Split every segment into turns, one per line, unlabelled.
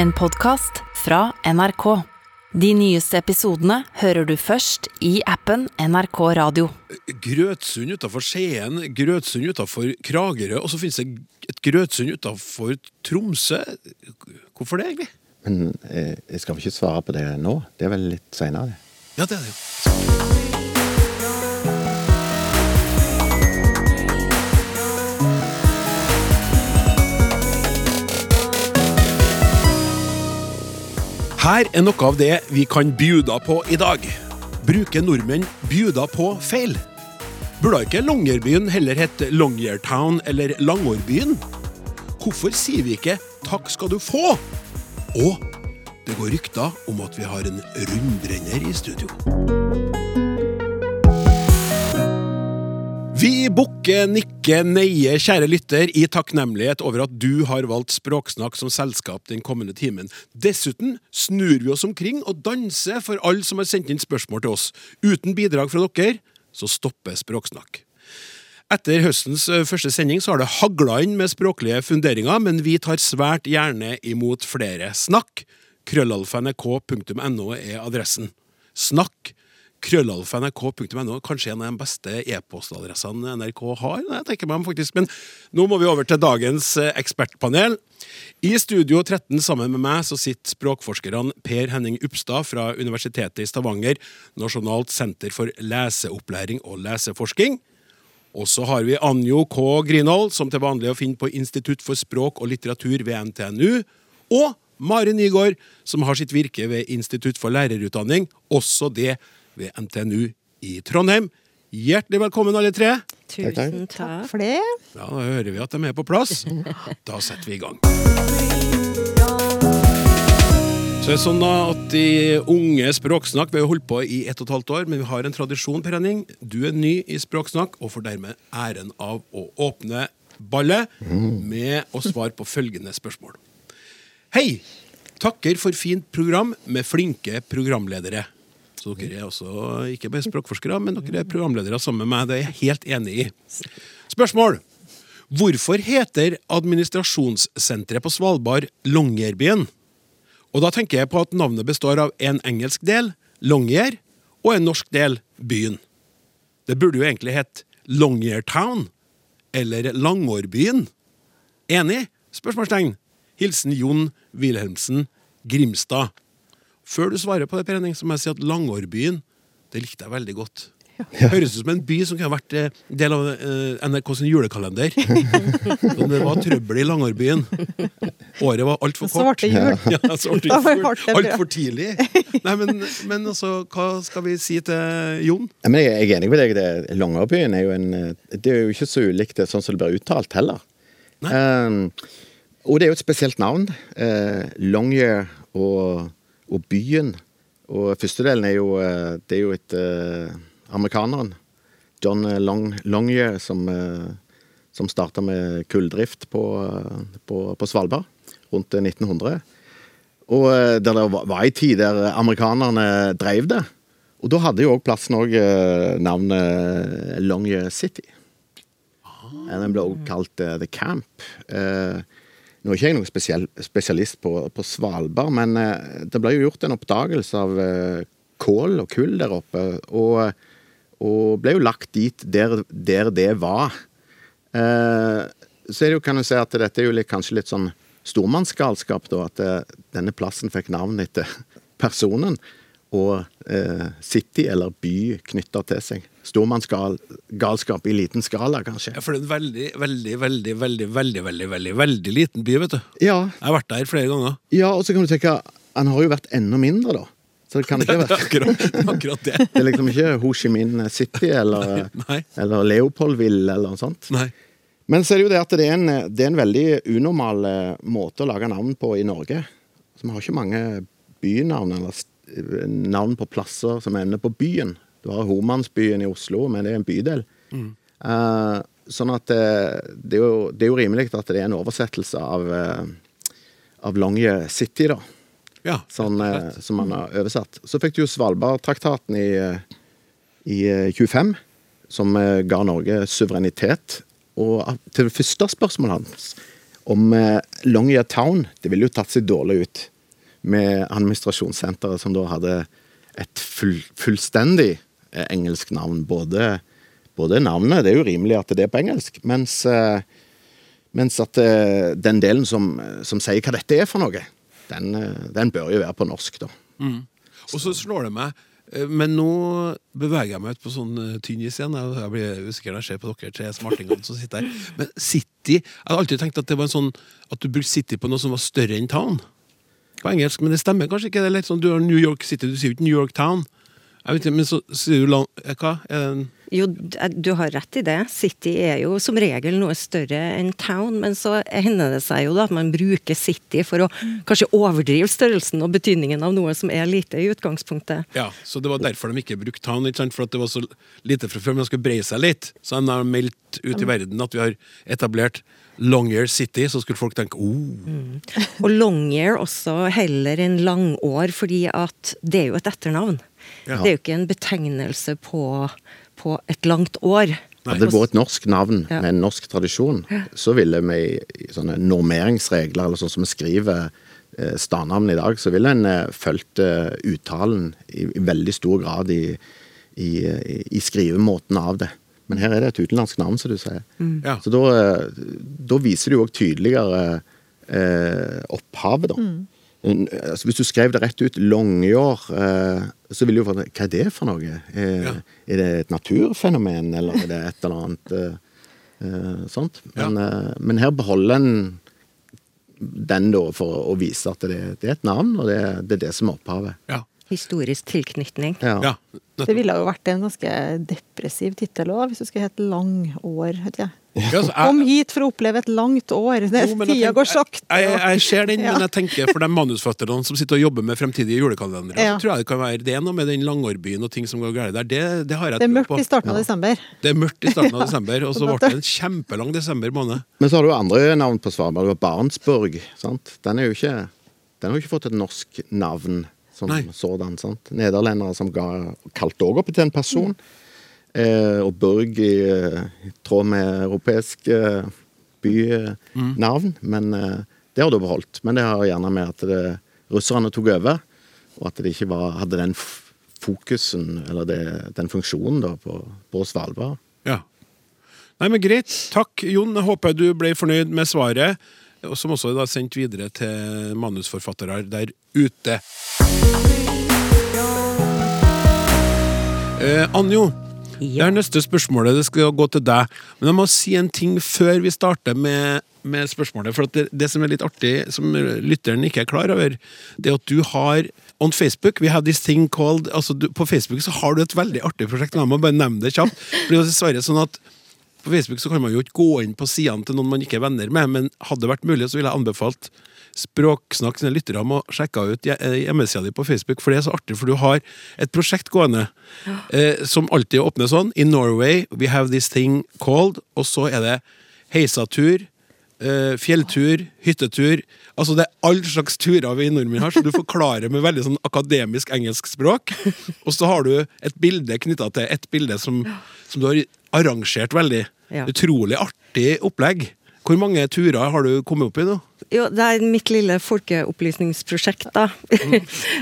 En podkast fra NRK. De nyeste episodene hører du først i appen NRK Radio.
Grøtsund utafor Skien, Grøtsund utafor Kragerø, og så finnes det et Grøtsund utafor Tromsø. Hvorfor det, egentlig?
Men eh, jeg skal vel ikke svare på det nå? Det er vel litt seinere?
Ja, det er det Her er noe av det vi kan bjuda på i dag. Bruker nordmenn bjuda på feil? Burde ikke Longyearbyen heller hete Longyeartown eller Langårbyen? Hvorfor sier vi ikke 'takk skal du få'? Og det går rykter om at vi har en rundbrenner i studio. Vi bukker, nikker, neier, kjære lytter, i takknemlighet over at du har valgt Språksnakk som selskap den kommende timen. Dessuten snur vi oss omkring og danser for alle som har sendt inn spørsmål til oss. Uten bidrag fra dere, så stopper Språksnakk. Etter høstens første sending så har det hagla inn med språklige funderinger, men vi tar svært gjerne imot flere. Snakk! Krøllalfa.nrk.no er adressen. Snakk! Krøllalfa.nrk.no. Kanskje en av de beste e-postadressene NRK har. Jeg tenker meg faktisk, Men nå må vi over til dagens eh, ekspertpanel. I Studio 13 sammen med meg så sitter språkforskerne Per Henning Upstad fra Universitetet i Stavanger, Nasjonalt senter for leseopplæring og leseforsking. Og så har vi Anjo K. Grinhold, som til vanlig er å finne på Institutt for språk og litteratur ved NTNU. Og Mari Nygaard, som har sitt virke ved Institutt for lærerutdanning, også det ved NTNU i Trondheim. Hjertelig velkommen, alle tre.
Tusen takk.
Takk for det.
Ja, Da hører vi at de er på plass. Da setter vi i gang. Så det er sånn da at De unge Språksnakk Vi har holdt på i ett og et halvt år, men vi har en tradisjon. Per Henning. Du er ny i Språksnakk og får dermed æren av å åpne ballet med å svare på følgende spørsmål. Hei! Takker for fint program med flinke programledere. Så dere er også ikke bare språkforskere, men dere er programledere sammen med meg. Det er jeg helt enig i. Spørsmål. Hvorfor heter administrasjonssenteret på Svalbard Longyearbyen? Og da tenker jeg på at navnet består av en engelsk del, Longyear, og en norsk del, byen. Det burde jo egentlig hett Longyeartown, eller Langårbyen. Enig? Spørsmålstegn. Hilsen Jon Wilhelmsen Grimstad. Før du svarer på det, Per Henning, så må jeg si at Langårbyen, det likte jeg veldig godt. Høres ut som en by som kunne vært eh, del av eh, NRK sin julekalender. Men det var trøbbel i Langårbyen. Året var altfor
Så ble
kort.
det jul.
Ja, så ble det
det bra.
altfor tidlig. Nei, men, men altså, hva skal vi si til Jon?
Ja, men jeg jeg er enig med deg. det- Longyearbyen er jo en Det er jo ikke så ulikt det sånn som det blir uttalt, heller. Eh, og det er jo et spesielt navn. Uh, Longyear og, og byen. Og første delen er jo eh, Det er jo et eh, Amerikaneren, John Long, Longyear, som, som starta med kulldrift på, eh, på, på Svalbard rundt eh, 1900. Og eh, der det var, en ei tid der amerikanerne drev det. Og da hadde jo òg plassen òg navnet Longyear City. Eh, Den ble også kalt eh, The Camp. Nå er ikke jeg noen spesiell, spesialist på, på Svalbard, men eh, det ble jo gjort en oppdagelse av eh, kål og kull der oppe. Og, og ble jo lagt dit der, der det var. Eh, så er det jo, kan du si at dette er jo litt, kanskje litt sånn stormannsgalskap, da. At eh, denne plassen fikk navn etter personen. Og eh, city, eller by, knytta til seg. Stormannsgalskap i liten skala, kanskje.
Ja, for det er en veldig, veldig, veldig, veldig, veldig, veldig, veldig, veldig liten by, vet du.
Ja,
Jeg har vært der flere ganger.
ja og så kan du tenke Han har jo vært enda mindre, da. Så det kan ikke være
akkurat, akkurat det.
Det er liksom ikke Ho Chi Minh City eller,
Nei.
eller Leopoldville eller noe sånt.
Nei.
Men så er det jo det at det er en, det er en veldig unormal eh, måte å lage navn på i Norge. Så vi har ikke mange bynavn eller navn på plasser som ender på byen. Du har Homansbyen i Oslo, men det er en bydel. Eh, sånn at det, det, er jo, det er jo rimelig at det er en oversettelse av, uh, av Longyear City, da.
Ja,
Sånn, eh, som man har oversatt. Så fikk du jo Svalbardtraktaten i, eh, i eh, 25, som eh, ga Norge suverenitet. Og til det første spørsmålet hans om eh, Longyear Town Det ville jo tatt seg dårlig ut med administrasjonssenteret som da hadde et full, fullstendig eh, engelsk navn. Både, både navnet Det er jo rimelig at det er på engelsk, mens, eh, mens at eh, den delen som, som sier hva dette er for noe, den, den bør jo være på norsk, da.
Og så slår det meg men nå beveger jeg meg ut på sånn tynn is igjen. Jeg blir usikker når jeg ser på dere tre smartingene som sitter her. Men City Jeg hadde alltid tenkt at det var en sånn At du brukte City på noe som var større enn Town. På engelsk, men det stemmer kanskje ikke. Det er litt sånn, Du har New York City, du sier jo ikke New York Town. Jeg vet ikke, Men så sier du lang- eh, Hva? En
Jo, du har rett i det. City er jo som regel noe større enn town, men så hender det seg jo da at man bruker city for å kanskje overdrive størrelsen og betydningen av noe som er lite i utgangspunktet.
Ja, så det var derfor de ikke brukte Town, ikke sant? for at det var så lite fra før. Men de skulle breie seg litt. Så de har meldt ut i verden at vi har etablert Longyear City, så skulle folk tenke oh.
Og Longyear også heller enn langår, fordi at det er jo et etternavn.
Ja.
Det er jo ikke en betegnelse på, på et langt år.
Hadde det vært et norsk navn
Ja.
med en norsk tradisjon, så ville vi i sånne normeringsregler, eller sånn som vi skriver eh, stadnavn i dag, så ville en eh, fulgt eh, uttalen i, i veldig stor grad i, i, i, skrivemåten av det. Men her er det et utenlandsk navn, som du sier.
Ja.
Så da, eh, da viser det jo òg tydeligere eh, opphavet, da. En- Altså, hvis du skrev det rett ut, Longyear, eh, så ville jo få Hva er det for noe? Er,
Ja.
Er det et naturfenomen, eller er det et eller annet eh, eh, sånt? Men, ja. men her beholder en den da for å vise at det, det er et navn, og det, det er det som er opphavet.
Ja.
Historisk tilknytning.
Ja.
ja.
Det ville jo vært en ganske depressiv tittel òg, hvis du skulle hett Langår.
Ja, altså, jeg-
Kom hit for å oppleve et langt år. Det,
Jo,
tida går sakte.
Jeg, jeg, jeg ser den,
Ja.
men jeg tenker for de manusforfatterne som sitter og jobber med fremtidige julekalendere,
Ja.
så tror jeg det kan være det er noe med den Langårbyen og ting som går galt der. Det, det har jeg
Det er mørkt
på.
i starten av desember.
Det er mørkt i starten av desember, og så ble det en kjempelang desember måned.
Men så har du andre navn på Svalbard. Du har Barentsburg. sant? Den er jo ikke Den har jo ikke fått et norsk navn som sådan. sant? Nederlendere som ga, kalte òg opp til en person. Eh, og Burg i, eh, i tråd med europeisk eh, bynavn. Men eh, det har du beholdt. Men det har gjerne med at det, russerne tok over, og at det ikke var, hadde den fokusen, eller det, den funksjonen, da, på, på Svalbard.
Ja. Nei, men Greit. Takk, Jon. Jeg håper du ble fornøyd med svaret. Som også er da sendt videre til manusforfattere der ute. Eh, Anjo, det er neste spørsmålet. Det skal gå til deg. Men jeg må si en ting før vi starter med, med spørsmålet. For at det, det som er litt artig, som lytteren ikke er klar over, det er at du har On Facebook, we have this thing called altså du, På Facebook så har du et veldig artig prosjekt. La meg bare nevne det kjapt. For det er dessverre sånn at på Facebook så kan man jo ikke gå inn på sidene til noen man ikke er venner med, men hadde det vært mulig, så ville jeg anbefalt Språksnakk sine lyttere om å sjekke ut eh, hjemmesida di på Facebook, for det er så artig, for du har et prosjekt gående eh, som alltid åpner sånn. In Norway we have this thing called, og så er det heisatur, eh, fjelltur, hyttetur. Altså Det er all slags turer vi nordmenn har, så du forklarer med veldig sånn akademisk engelsk språk. Og så har du et bilde knytta til et bilde som, som du har arrangert veldig.
Ja.
Utrolig artig opplegg. Hvor mange turer har du kommet opp i nå?
Jo, det er mitt lille folkeopplysningsprosjekt, da.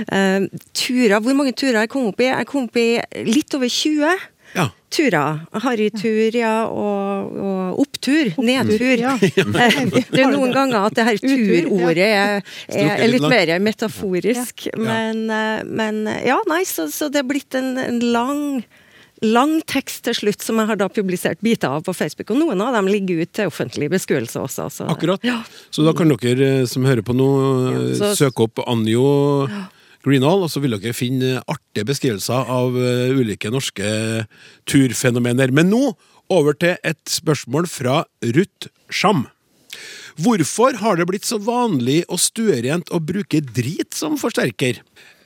Eh, turer, Hvor mange turer har jeg kommet opp i? Jeg kom opp i litt over 20
Ja.
turer. Harrytur, ja, og, og opptur. Nedtur.
ja.
Det er noen ganger at det her turordet er, er, er
litt
mer metaforisk. Men, eh, men ja, nei, så, så det er blitt en, en lang Lang tekst til slutt som jeg har da publisert biter av på Facebook, og noen av dem ligger ut til offentlig beskuelse også. Så,
Akkurat.
Ja.
Så da kan dere eh, som hører på nå, eh,
Ja,
søke opp Anjo Greenhall, og så vil dere finne artige beskrivelser av eh, ulike norske turfenomener. Men nå over til et spørsmål fra Ruth Scham. Hvorfor har det blitt så vanlig og stuerent å bruke drit som forsterker?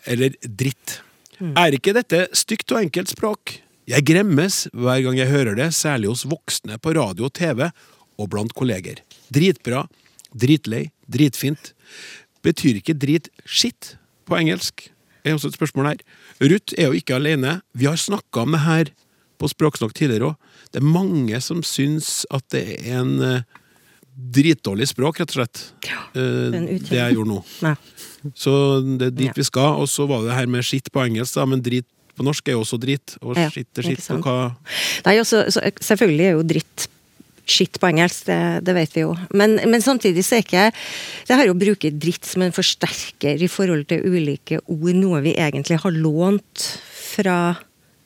Eller dritt. Er ikke dette stygt og enkelt språk? Jeg gremmes hver gang jeg hører det, særlig hos voksne på radio og TV, og blant kolleger. Dritbra, dritlei, dritfint. Betyr ikke drit shit på engelsk? er også et spørsmål her. Ruth er jo ikke alene. Vi har snakka om det her på Språksnakk tidligere òg. Det er mange som syns at det er en eh, dritdårlig språk, rett og slett. Ja,
en
det jeg gjorde nå.
Ja.
Så det er dit
Ja.
vi skal. Og så var det her med skitt på engelsk, da, men drit på norsk er jo også dritt, Og
Ja,
skitt er skitt. Og hva
Nei, også, så, selvfølgelig er jo dritt skitt på engelsk, det, det vet vi jo. Men, men samtidig så er ikke det her å bruke dritt som en forsterker i forhold til ulike ord noe vi egentlig har lånt fra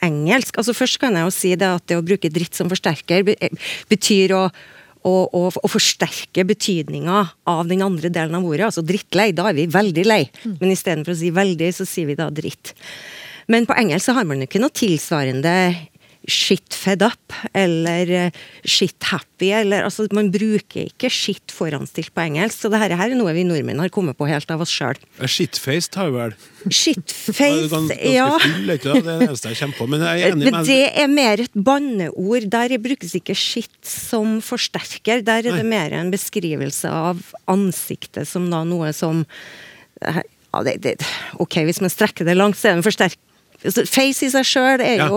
engelsk. Altså Først kan jeg jo si det at det å bruke dritt som forsterker betyr å og, å, å forsterke betydninga av den andre delen av ordet. Altså drittlei, da er vi veldig lei. Men istedenfor å si veldig, så sier vi da dritt. Men på engelsk så har man jo ikke noe tilsvarende shit fed up eller eh, shit happy. Eller, altså, man bruker ikke shit foranstilt på engelsk. Så det her er noe vi nordmenn har kommet på helt av oss sjøl.
Shitfaced har vi vel.
Shitface, ja.
full, det? Er det eneste jeg kommer på. Men jeg er enig
Men
med
det er mer et banneord. Der brukes ikke shit som forsterker. Der er det
Nei.
mer en beskrivelse av ansiktet som da noe som ja, det, det, Ok, hvis man strekker det langt, så er det en forsterker altså, Face i seg sjøl er,
Ja.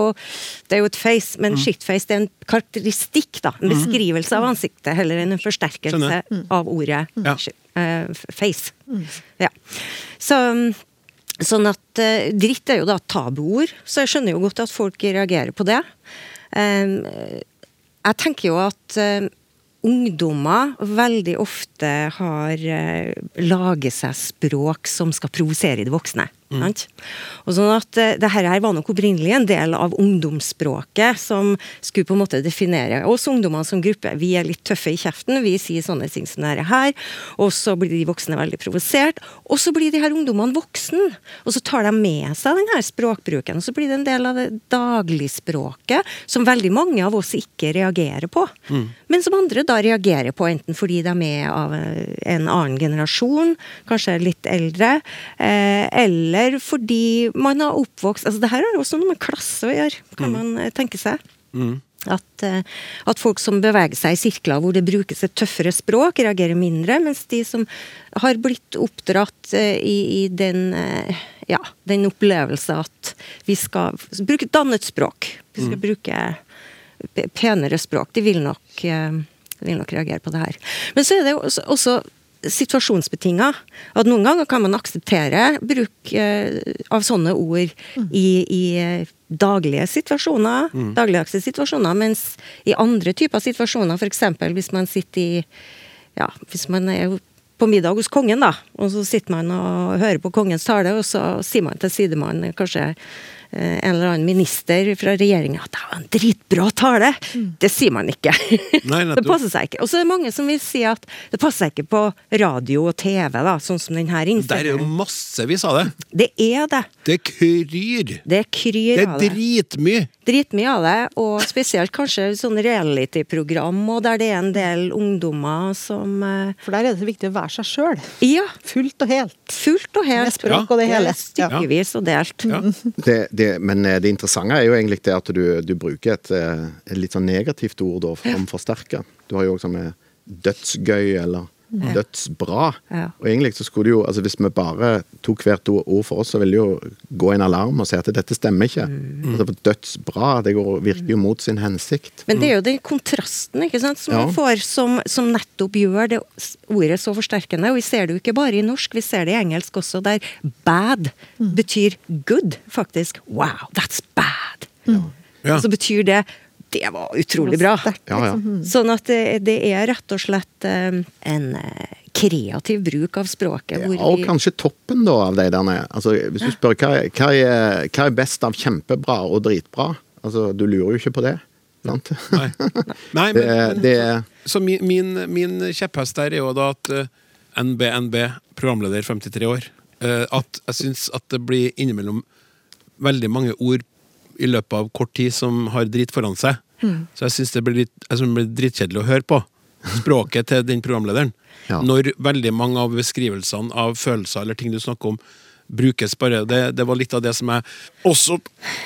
er jo et face, men
Mm.
shitface det er en karakteristikk. da, En beskrivelse av ansiktet heller enn en forsterkelse
mm.
av ordet
Ja.
shit, eh, face. Ja. Så Sånn at eh, dritt er jo da tabuord, så jeg skjønner jo godt at folk reagerer på det. Um, jeg tenker jo at eh, ungdommer veldig ofte har uh, laget seg språk som skal provosere de voksne. Sant? Og sånn at eh, det her var nok opprinnelig en del av ungdomsspråket som skulle på en måte definere oss ungdommer som gruppe. Vi er litt tøffe i kjeften, vi sier sånne ting som det her, og så blir de voksne veldig provosert. Og så blir de her ungdommene voksen, og så tar de med seg den her språkbruken. Og så blir det en del av det dagligspråket som veldig mange av oss ikke reagerer på. Men som andre da reagerer på, enten fordi de er av en annen generasjon, kanskje litt eldre, eh, eller fordi man har oppvokst Altså det her har også noe med klasse å gjøre, kan man eh, tenke seg. At, eh, at folk som beveger seg i sirkler hvor det brukes et tøffere språk, reagerer mindre, mens de som har blitt oppdratt eh, i, i den, ja, den opplevelse at vi skal bruke et dannet språk, vi skal bruke penere språk, de vil nok, vil nok reagere på det her. Men så er det jo også, også situasjonsbetinga. At noen ganger kan man akseptere bruk eh, av sånne ord i, i daglige situasjoner, dagligdagse situasjoner, mens i andre typer situasjoner, f.eks. hvis man sitter i ja, hvis man er på middag hos kongen, da, og så sitter man og hører på kongens tale, og så sier man til sidemannen kanskje en eller annen minister fra regjeringa at det var en dritbra tale. Det sier man ikke.
Nei,
det passer seg ikke. Og så er det mange som vil si at det passer seg ikke på radio og TV, da, sånn som denne innstillingen.
Der er jo massevis av det.
Det er det.
Det kryr.
Det kryr
Det
Det
er dritmye.
Dritmye av det, og spesielt kanskje sånn reality-program, og der det er en del ungdommer som eh,
For der er det så viktig å være seg sjøl.
Ja,
Fullt og helt.
fullt og helt.
Med språk og det hele.
Stykkevis og delt.
Ja.
Det, det, men eh, det interessante er jo egentlig det at du, du bruker et, eh, et litt sånn negativt ord da, om forsterka. Du har jo også med dødsgøy eller dødsbra.
Ja.
Og egentlig så skulle det jo, altså Hvis vi bare tok hvert ord for oss, så ville det jo gå en alarm og si at dette stemmer ikke.
Mm.
Altså Dødsbra det går, virker jo mot sin hensikt.
Men det er jo den kontrasten ikke sant, som
Ja.
man får, som, som nettopp gjør det ordet så forsterkende. Og vi ser det jo ikke bare i norsk, vi ser det i engelsk også, der bad betyr good, faktisk. Wow, that's bad.
Ja.
Og så betyr det det var utrolig bra.
Ja, ja.
liksom.
Sånn at det, det er rett og slett eh, en eh, kreativ bruk av språket. hvor
Ja, og
vi-
kanskje toppen da av de der nede. Altså, hvis du spør hva, hva, er, hva er best av kjempebra og dritbra? Altså, Du lurer jo ikke på det. Sant?
Nei. Nei, men,
det,
Så min, min, min kjepphest der er jo da at eh, NBNB, programleder 53 år, eh, at jeg syns at det blir innimellom veldig mange ord i løpet av kort tid som har dritt foran seg. Så jeg syns det blir, litt, altså, det blir drittkjedelig å høre på. Språket til den programlederen.
Ja.
Når veldig mange av beskrivelsene av følelser eller ting du snakker om, brukes bare Det, det var litt av det som jeg også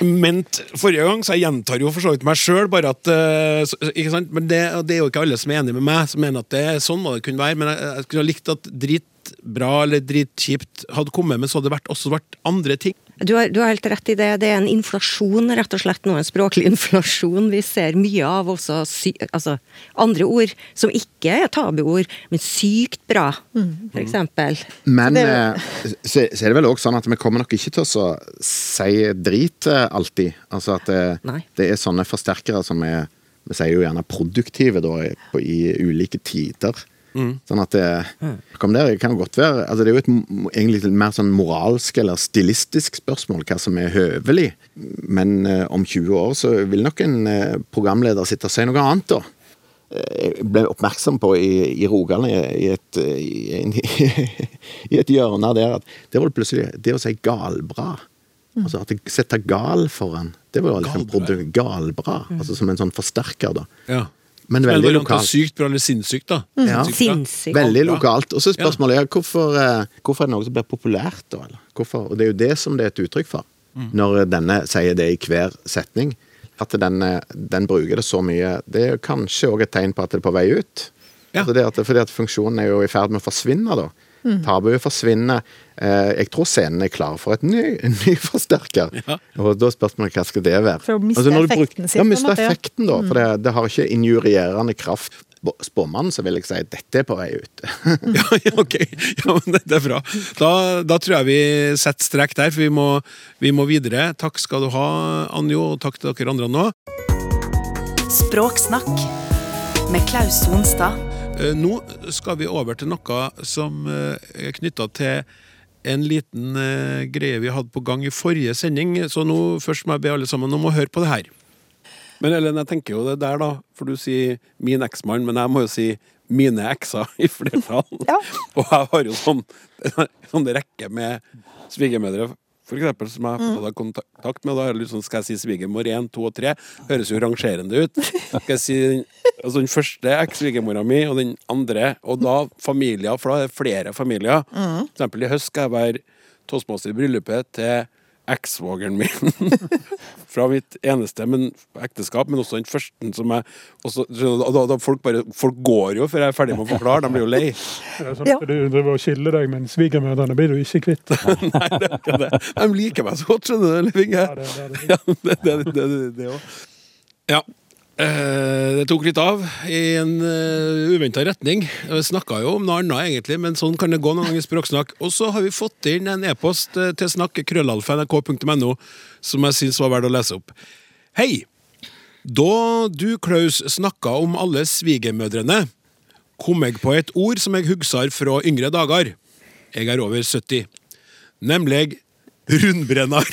mente forrige gang, så jeg gjentar jo for så vidt meg sjøl, bare at eh, Ikke sant? Men det, det er jo ikke alle som er enig med meg, som mener at det er sånn må det kunne være. Men jeg, jeg skulle ha likt at dritbra eller dritkjipt hadde kommet, men så hadde det vært, også vært andre ting.
Du har, du har helt rett i det. Det er en inflasjon, rett og slett nå. En språklig inflasjon. Vi ser mye av også sy altså, andre ord som ikke er tabuord, men sykt bra, for eksempel.
Men
Så det
eh, så, så er det vel også sånn at vi kommer nok ikke til å si drit eh, alltid. Altså at det, det er sånne forsterkere som er Vi sier jo gjerne produktive da, i, på, i ulike tider. Sånn at det kom der, kan godt være altså Det er jo et egentlig et mer sånn moralsk eller stilistisk spørsmål hva som er høvelig. Men eh, om 20 år så vil nok en eh, programleder sitte og si noe annet, da. Eh, Jeg ble oppmerksom på i, i Rogaland, i, i, et, i, en, i et hjørne der, at det var plutselig Det å si galbra Altså at jeg setter gal foran, det var jo liksom
Galbra,
galbra. Mm. Altså som en sånn forsterker, da.
Ja.
Men veldig
men
lokalt.
Sykt bra eller sinnssykt, da.
Ja.
Sinnssykt
Veldig lokalt. Og så spørsmålet er hvorfor, eh, hvorfor er det noe som blir populært, da? Eller? Hvorfor? Og det er jo det som det er et uttrykk for.
Mm.
Når denne sier det i hver setning. At den, eh, den bruker det så mye. Det er kanskje òg et tegn på at det er på vei ut.
Ja.
Altså det at, fordi at funksjonen er jo i ferd med å forsvinne, da. Tabuet forsvinner. Eh, jeg tror scenen er klar for et ny, en ny forsterker.
Ja.
Og da er spørsmålet hva skal det være?
For å miste
Altså,
effekten sin,
Ja, miste effekten, da. For det, det har ikke injurierende kraft. Spåmannen så vil jeg si dette er på vei ut.
Ja, ja, ok. Ja, men det, det er bra. Da, da tror jeg vi setter strek der, for vi må, vi må videre. Takk skal du ha, Anjo, og takk til dere andre nå.
Språksnakk med Klaus Sonstad.
Eh, Nå skal vi over til noe som eh, er knytta til en liten eh, greie vi hadde på gang i forrige sending. Så nå først må jeg be alle sammen om å høre på det her. Men Ellen, jeg tenker jo det der, da. For du sier min eksmann, men jeg må jo si mine ekser i flertall.
Ja.
Og jeg har jo sånn, sånn rekke med svigermødre, for eksempel, som jeg har fått kontakt med. Da er det litt sånn, skal jeg si svigermor 1, 2 og 3? Høres jo rangerende ut. Skal jeg si altså den første eks-svigermora mi, og den andre, og da familier, for da er det flere familier. For eksempel i høst skal jeg være toastmaster i bryllupet til ekssvogeren min. Fra mitt eneste men, ekteskap, men også den første som jeg også, da, da, da folk, bare, folk går jo før jeg er ferdig med å forklare, de blir jo lei.
Det er sånn at Du driver og skiller deg, men svigermødrene blir du ikke kvitt.
Nei, det er ikke det. De liker meg så godt, skjønner du.
Ja, det, det, det.
Ja, det, det, det, det, det det Ja. Eh, det tok litt av i en uh, uventa retning. Vi snakka jo om noe annet, egentlig, men sånn kan det gå noen ganger i språksnakk. Og så har vi fått inn en e-post til til snakk.krøllalfa.nrk.no som jeg syns var verdt å lese opp. Hei! Da du, Klaus, snakka om alle svigermødrene, kom jeg på et ord som jeg hugsar fra yngre dager. Jeg er over 70. Nemlig rundbrennar.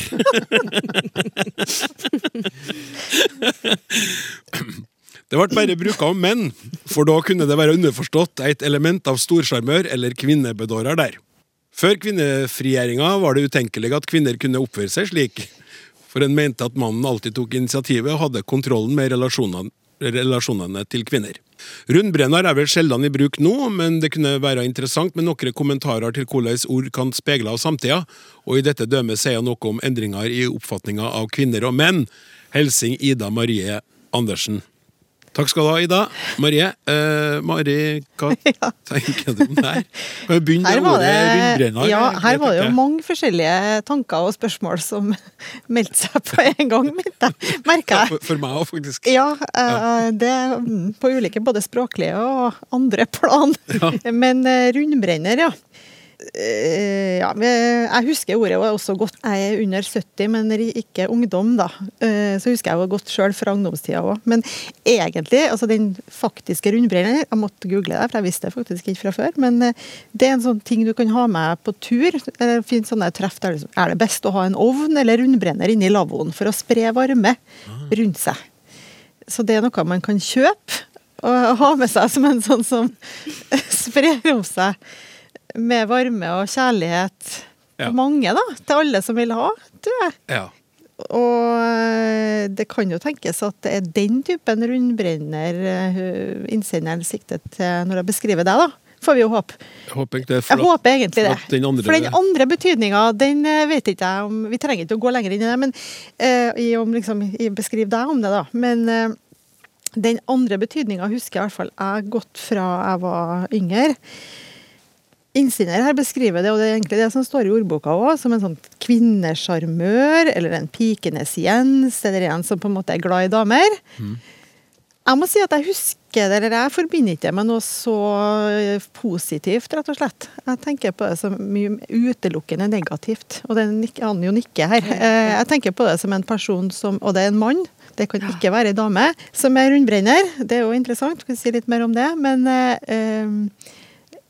Det ble bare bruka om menn, for da kunne det være underforstått et element av storsjarmør eller kvinnebedårer der. Før kvinnefrigjøringa var det utenkelig at kvinner kunne oppføre seg slik, for en mente at mannen alltid tok initiativet og hadde kontrollen med relasjonene, relasjonene til kvinner. Rundbrenner er vel sjelden i bruk nå, men det kunne være interessant med noen kommentarer til hvordan ord kan speile av samtida, og i dette dømmet sier noe om endringer i oppfatninga av kvinner og menn. Helsing Ida Marie Andersen. Takk skal du ha, Ida. Marie, eh, Mari, hva tenker du om det her? Kan vi begynne
Her var
ordet
det, ja, her var det jo mange forskjellige tanker og spørsmål som meldte seg på en gang, merker jeg.
For, for meg òg, faktisk.
Ja, eh, det på ulike både språklige og andre plan. Men eh, rundbrenner, ja. Eh, ja, jeg husker ordet også godt. Jeg er under 70, men ikke ungdom, da. Eh, Så husker jeg jo godt sjøl fra ungdomstida òg. Men egentlig, altså den faktiske rundbrenneren Jeg måtte google det, for jeg visste det faktisk ikke fra før. Men eh, det er en sånn ting du kan ha med på tur. Det finnes sånne treff der liksom, er det best å ha en ovn eller rundbrenner inni lavvoen for å spre varme rundt seg. Så det er noe man kan kjøpe og ha med seg som en sånn som sprer om seg med varme og kjærlighet.
Ja.
til Mange, da. Til alle som vil ha, tror jeg.
Ja.
Og eh, det kan jo tenkes at det er den typen rundbrenner eh, innsenderen sikter til når jeg beskriver deg, da. Får vi jo håpe.
Jeg håper det.
Jeg håper egentlig det.
den andre-
For den andre betydninga, den eh, vet ikke jeg om Vi trenger ikke å gå lenger inn i det, men uh, i, om, liksom, i beskriv deg om det, da. Men uh, den andre betydninga husker jeg i hvert fall jeg godt fra jeg var yngre. Innsender her beskriver det, og det er egentlig det som står i ordboka òg, som en sånn kvinnesjarmør, eller en pikenes Jens, eller en som på en måte er glad i damer. Jeg må si at jeg husker det, eller jeg forbinder ikke det med noe så positivt, rett og slett. Jeg tenker på det som mye utelukkende negativt, og det er han jo nikker her. Eh, Jeg tenker på det som en person som, og det er en mann, det kan ikke være ei dame, som er rundbrenner. Det er jo interessant, skal vi si litt mer om det. Men eh, eh,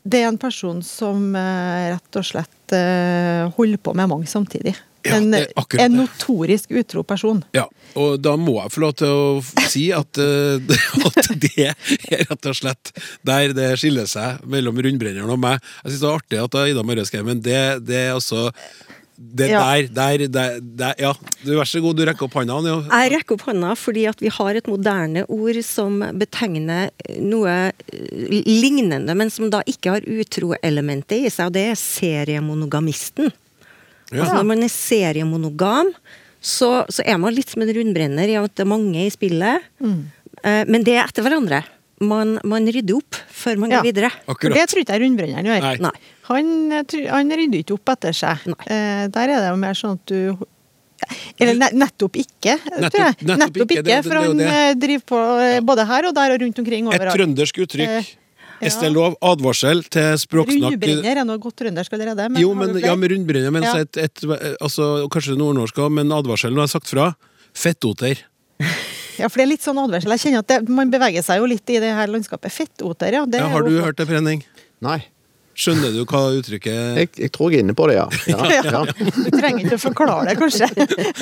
det er en person som eh, rett og slett eh, holder på med mange samtidig.
Ja,
en, en notorisk utro person.
Ja, og da må jeg få lov til å si at, eh, at det er rett og slett der det skiller seg mellom rundbrenneren og meg. Jeg syns det er artig at Ida skrev, men det, det er altså det
Ja.
der, der, der, der Ja, du, vær så god, du rekker opp hånda. Ja.
Jeg rekker opp hånda fordi at vi har et moderne ord som betegner noe eh, lignende, men som da ikke har utroelementet i seg, og det er seriemonogamisten.
Ja.
Altså når man er seriemonogam, så, så er man litt som en rundbrenner i at det er mange i spillet, mm. men det er etter hverandre. Man, man rydder opp før man
Ja.
går videre.
For
Akkurat.
det tror ikke jeg rundbrenneren gjør.
Nei.
Nei.
Han, han rydder ikke opp etter seg. Eh, der er det jo mer sånn at du Eller nettopp ikke, tror jeg.
Nettopp- nettopp
Nettopp
ikke,
ikke,
det- det-
for
det
han
det.
eh, driver på eh, både her og der og rundt omkring
Et trøndersk uttrykk.
Eh, ja.
Estelov, advarsel til språksnakk
Rundbrenner er noe godt trøndersk allerede. Men
Jo, men, ja, med rundbrenner, men
Ja.
så et, et, altså, kanskje nordnorsk òg, men advarselen har jeg sagt fra. Fettoter.
Ja, for det er litt sånn advarsel. Jeg kjenner at det, Man beveger seg jo litt i det her landskapet. Fettoter, ja. Det
Ja, har du hørt det, Frenning?
Nei.
Skjønner du hva uttrykket
Jeg, jeg tror jeg er inne på det, ja. ja, ja.
Du trenger ikke å forklare det, kanskje.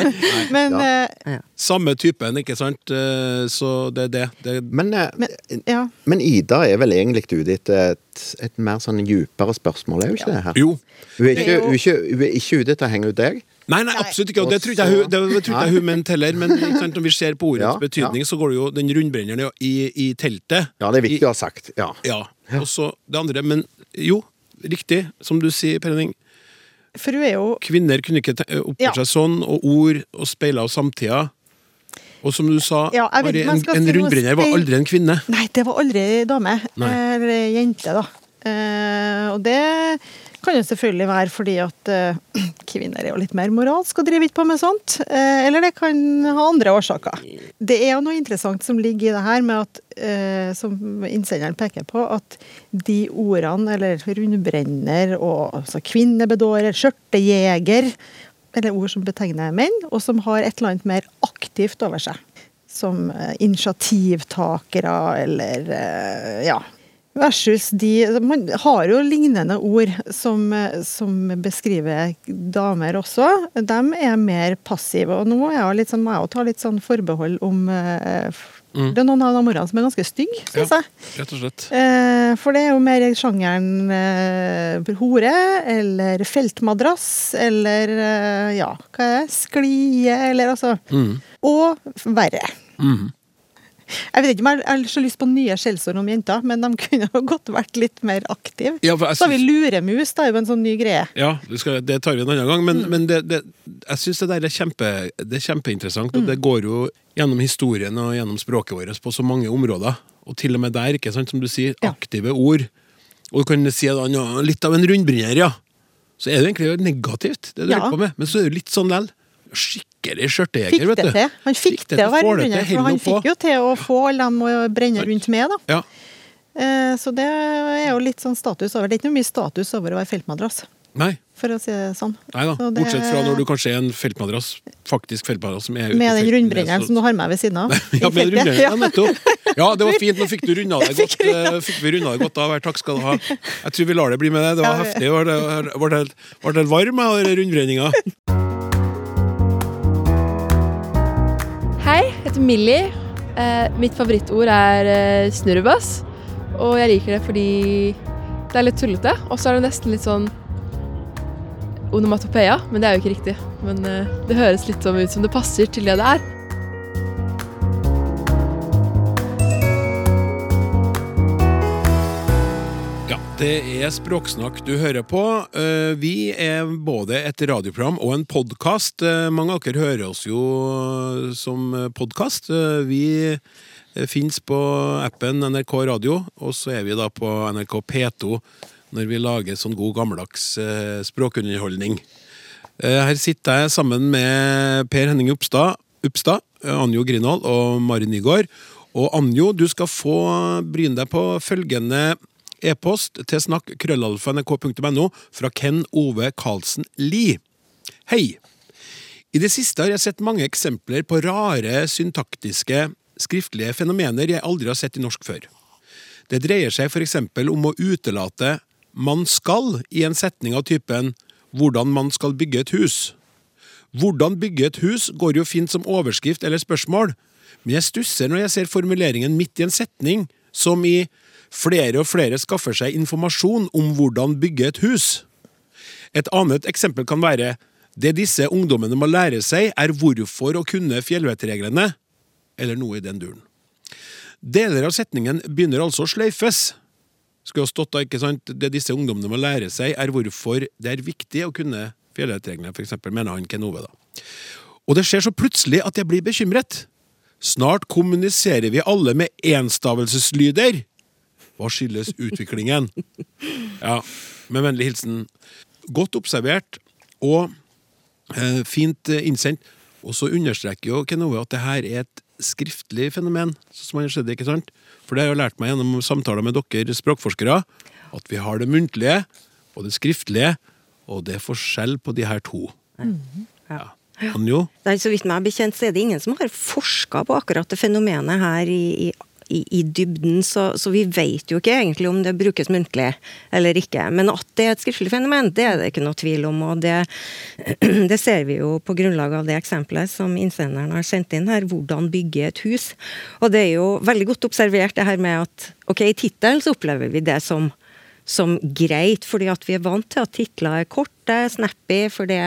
Men, eh,
Samme typen, ikke sant? Eh, Så det er det. det
Men, eh,
men ja.
men Ida er vel egentlig ute etter et, et mer sånn djupere spørsmål, er hun ikke det? her?
jo.
Hun er ikke, hun er ikke, hun er ikke ute etter å henge ut deg?
Nei, nei, absolutt ikke. Og det tror ikke jeg hun, det tror ikke jeg hun mente heller. Men sant, når vi ser på ordets
Ja,
betydning, så går det jo den rundbrenneren i, i teltet.
Ja, det er viktig å ha sagt. Ja.
ja. Og så det andre. Men jo, riktig, som du sier, Penning.
For hun er jo
Kvinner kunne ikke oppføre
Ja.
seg sånn, og ord og speiler av samtida. Og som du sa,
Ja, vet
en, en rundbrenner var aldri en kvinne.
Nei, det var aldri ei dame.
Nei.
Eller jente, da. Eh, og det kan jo selvfølgelig være fordi at uh, kvinner er jo litt mer moralske og driver ikke på med sånt. Uh, eller det kan ha andre årsaker. Det er jo noe interessant som ligger i det her med at, uh, som innsenderen peker på, at de ordene, eller rundbrenner og altså kvinnebedårer, skjørtejeger, eller ord som betegner menn, og som har et eller annet mer aktivt over seg. Som initiativtakere eller ja. Versus de Man har jo lignende ord som, som beskriver damer også. De er mer passive. Og nå er jeg sånn, må jeg ta litt sånn forbehold om eh,
Mm.
Det er noen av de ordene som er ganske stygge, syns
Ja.
jeg.
Rett og slett.
Eh, for det er jo mer sjangeren eh, hore, eller feltmadrass, eller eh, ja, hva er det? Sklie, eller altså
Mm.
Og verre.
Mm.
Jeg vet ikke om jeg har så lyst på nye skjellsord om jenter, men de kunne jo godt vært litt mer aktive.
Ja, jeg
Så har vi luremus, det er jo en sånn ny greie.
Ja, det, skal, det tar vi en annen gang, men, men det, det, jeg syns det der er, kjempe, det er kjempeinteressant. Og det går jo gjennom historien og gjennom språket vårt på så mange områder. Og til og med der, ikke sant, som du sier,
Ja.
aktive ord. Og du kan si at han er litt av en rundbrenner, ja. Så er det egentlig negativt, det du
Ja.
holder på med. Men så er det litt sånn lell. Skikkelig skjørtejeger,
Fikk
vet
det
du.
Han fikk det til å være rundt, for han fikk jo til å få alle dem å brenne rundt med, da.
Ja.
Eh, Så det er jo litt sånn status over. Det er ikke noe mye status over å være feltmadrass,
Nei,
for å si det sånn.
nei da.
Så det-
Bortsett fra når du kanskje er en feltmadrass, faktisk feltmadrass som er ute
Med den rundbrenneren
så-
som du har med ved siden av.
Ja, med
den
rundbrenneren, nettopp. Ja, det var fint. Nå fikk du runda det godt. eh, Fikk vi runda det godt av. Takk skal du ha. Jeg tror vi lar det bli med det. Det var heftig. Var det, var det, var det varm av rundbrenninga?
heter Millie. Eh, mitt favorittord er eh, snurrebass. Og jeg liker det fordi det er litt tullete. Og så er det nesten litt sånn onomatopeia, men det er jo ikke riktig. Men eh, det høres litt sånn ut som det passer til det det er.
Det er Språksnakk du hører på. Eh, Vi er både et radioprogram og en podkast. Mange av dere hører oss jo som podkast. Vi fins på appen NRK Radio, og så er vi da på NRK P2 når vi lager sånn god gammeldags eh, språkunderholdning. Eh, her sitter jeg sammen med Per Henning eh, Anjo Grinhold og Mari Nygaard. Og Anjo, du skal få bryne deg på følgende e-post til snakk.krøllalfa.nrk.no fra Ken Ove Karlsen Lie. Hei! I det siste har jeg sett mange eksempler på rare syntaktiske skriftlige fenomener jeg aldri har sett i norsk før. Det dreier seg eksempel om å utelate 'man skal' i en setning av typen 'hvordan man skal bygge et hus'. 'Hvordan bygge et hus' går jo fint som overskrift eller spørsmål, men jeg stusser når jeg ser formuleringen midt i en setning, som i 'flere og flere skaffer seg informasjon om hvordan bygge et hus'. Et annet eksempel kan være 'det disse ungdommene må lære seg, er hvorfor å kunne fjellvettreglene', eller noe i den duren. Deler av setningen begynner altså å sløyfes. Skulle ha stått da, ikke sant, Det disse ungdommene må lære seg, er hvorfor det er viktig å kunne fjellvettreglene, eksempel, mener han Ken Ove, da. Og det skjer så plutselig at jeg blir bekymret. Snart kommuniserer vi alle med enstavelseslyder. Hva skyldes utviklingen? Ja, med vennlig hilsen. Godt observert og eh, fint eh, innsendt. Og så understreker jo Kenove at det her er et skriftlig fenomen. som han har skjedd, ikke sant? For det har jeg lært meg gjennom samtaler med dere språkforskere, at vi har det muntlige og det skriftlige, og det er forskjell på de her to. Ja. Anjo?
Nei, så vidt meg er bekjent, så er det ingen som har forska på akkurat det fenomenet her i, i, i, i dybden, så, så vi vet jo ikke egentlig om det brukes muntlig eller ikke. Men at det er et skriftlig fenomen, det er det ikke noe tvil om. Og det, det ser vi jo på grunnlag av det eksempelet som innsenderen har sendt inn her, hvordan bygge et hus. Og det er jo veldig godt observert det her med at ok, i tittelen så opplever vi det som som greit, fordi at vi er vant til at titler er korte, snappy, for det,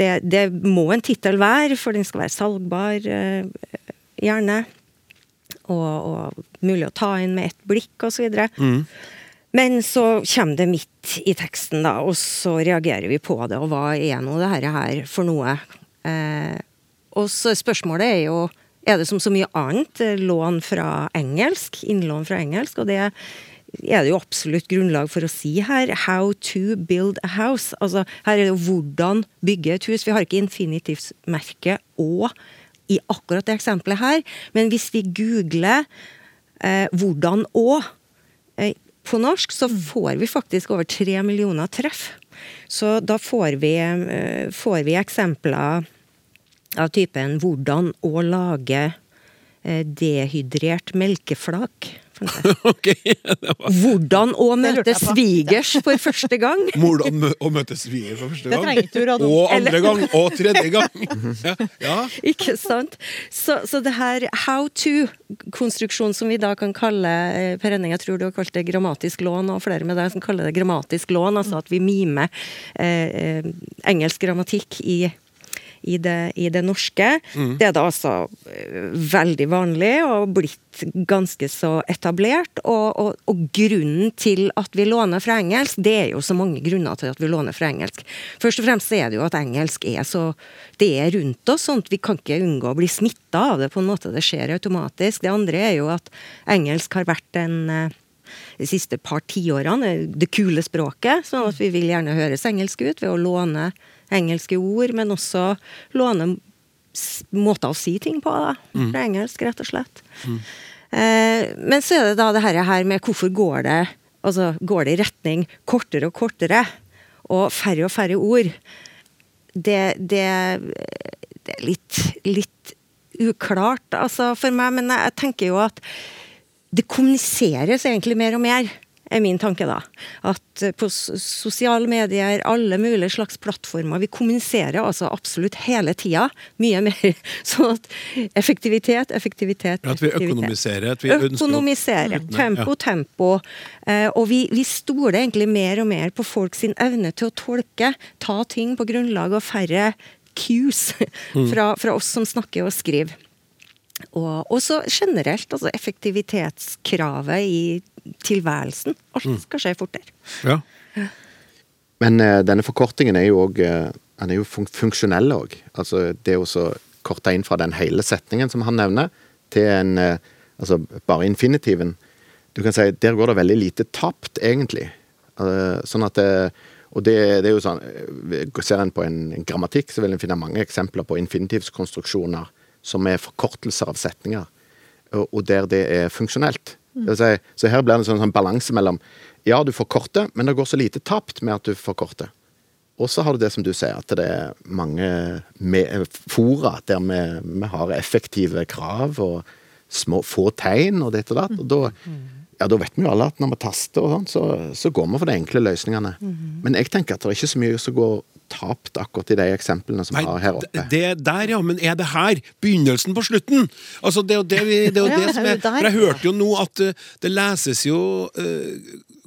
det, det må en tittel være, for den skal være salgbar, eh, gjerne. Og, og mulig å ta inn med ett blikk, osv.
Mm.
Men så kommer det midt i teksten, da, og så reagerer vi på det. Og hva er nå det her, for noe? Eh, og så spørsmålet er jo er det som så mye annet eh, lån fra engelsk, innlån fra engelsk, og det er det jo absolutt grunnlag for å si her. How to build a house. Altså, her er det jo hvordan bygge et hus. Vi har ikke infinitivsmerke og i akkurat det eksempelet her, men hvis vi googler eh, 'hvordan å' eh, på norsk, så får vi faktisk over tre millioner treff. Så da får vi, eh, får vi eksempler av typen 'hvordan å lage eh, dehydrert melkeflak'. Fant jeg.
Ok, var
Hvordan å møte svigers for første gang.
Hvordan å møte svigers for første gang. Og andre gang, og tredje gang. Ja, ja.
Ikke sant? Så, så det her how to-konstruksjonen som vi da kan kalle eh, Per Henning, jeg tror du har kalt det grammatisk lån, og flere med deg som kaller det grammatisk lån, altså at vi mimer eh, eh, engelsk grammatikk i i det, i det norske. Det er da altså eh, veldig vanlig og blitt ganske så etablert. Og, og, og grunnen til at vi låner fra engelsk, det er jo så mange grunner til at vi låner fra engelsk. Først og fremst er det jo at engelsk er så Det er rundt oss, sånn at vi kan ikke unngå å bli smitta av det på en måte. Det skjer automatisk. Det andre er jo at engelsk har vært en eh, de siste par tiårene eh, det kule språket, sånn at vi vil gjerne høres engelsk ut ved å låne engelske ord, men også låne måter å si ting på, da, fra engelsk, rett og slett. Eh, men så er det da det her, med hvorfor går det altså går det i retning kortere og kortere, og færre og færre ord. Det, det, det er litt, litt uklart altså, for meg, men jeg tenker jo at det kommuniseres egentlig mer og mer, er min tanke da. At eh, på sosiale medier, alle mulige slags plattformer, vi kommuniserer altså absolutt hele tida. Mye mer. Sånn at effektivitet, effektivitet, effektivitet.
At vi økonomiserer. At vi ønsker å
Økonomisere. Tempo, tempo. Eh, og vi, vi stoler egentlig mer og mer på folks evne til å tolke, ta ting på grunnlag av færre cues fra, fra oss som snakker og skriver. Og og så generelt, altså effektivitetskravet i tilværelsen. Alt skal skje fortere.
Ja.
Men uh, denne forkortingen er jo òg Den er jo fun funksjonell òg. Altså det å korte inn fra den hele setningen som han nevner, til en eh, Altså bare infinitiven. Du kan si der går det veldig lite tapt, egentlig. Eh, sånn at det, og det, det er jo sånn eh, Ser en på en, en grammatikk, så vil en finne mange eksempler på infinitivskonstruksjoner som er forkortelser av setninger, og, og der det er funksjonelt. Si, så her blir det en sånn, sånn balanse mellom Ja, du forkorter, men det går så lite tapt med at du forkorter. Og så har du det som du sier, at det er mange fora der vi, vi har effektive krav og små, få tegn og ditt og datt. Og da, ja, da vet vi jo alle at når vi taster og sånn, så, så går vi for de enkle løsningene. Men jeg tenker at det er ikke så mye som går tapt akkurat i de eksemplene som vi har her oppe.
det der, ja. Men er det her begynnelsen på slutten? Altså, det er jo det, vi, det, er jo
Ja,
det som
er.
For jeg hørte jo nå at eh, det leses jo eh,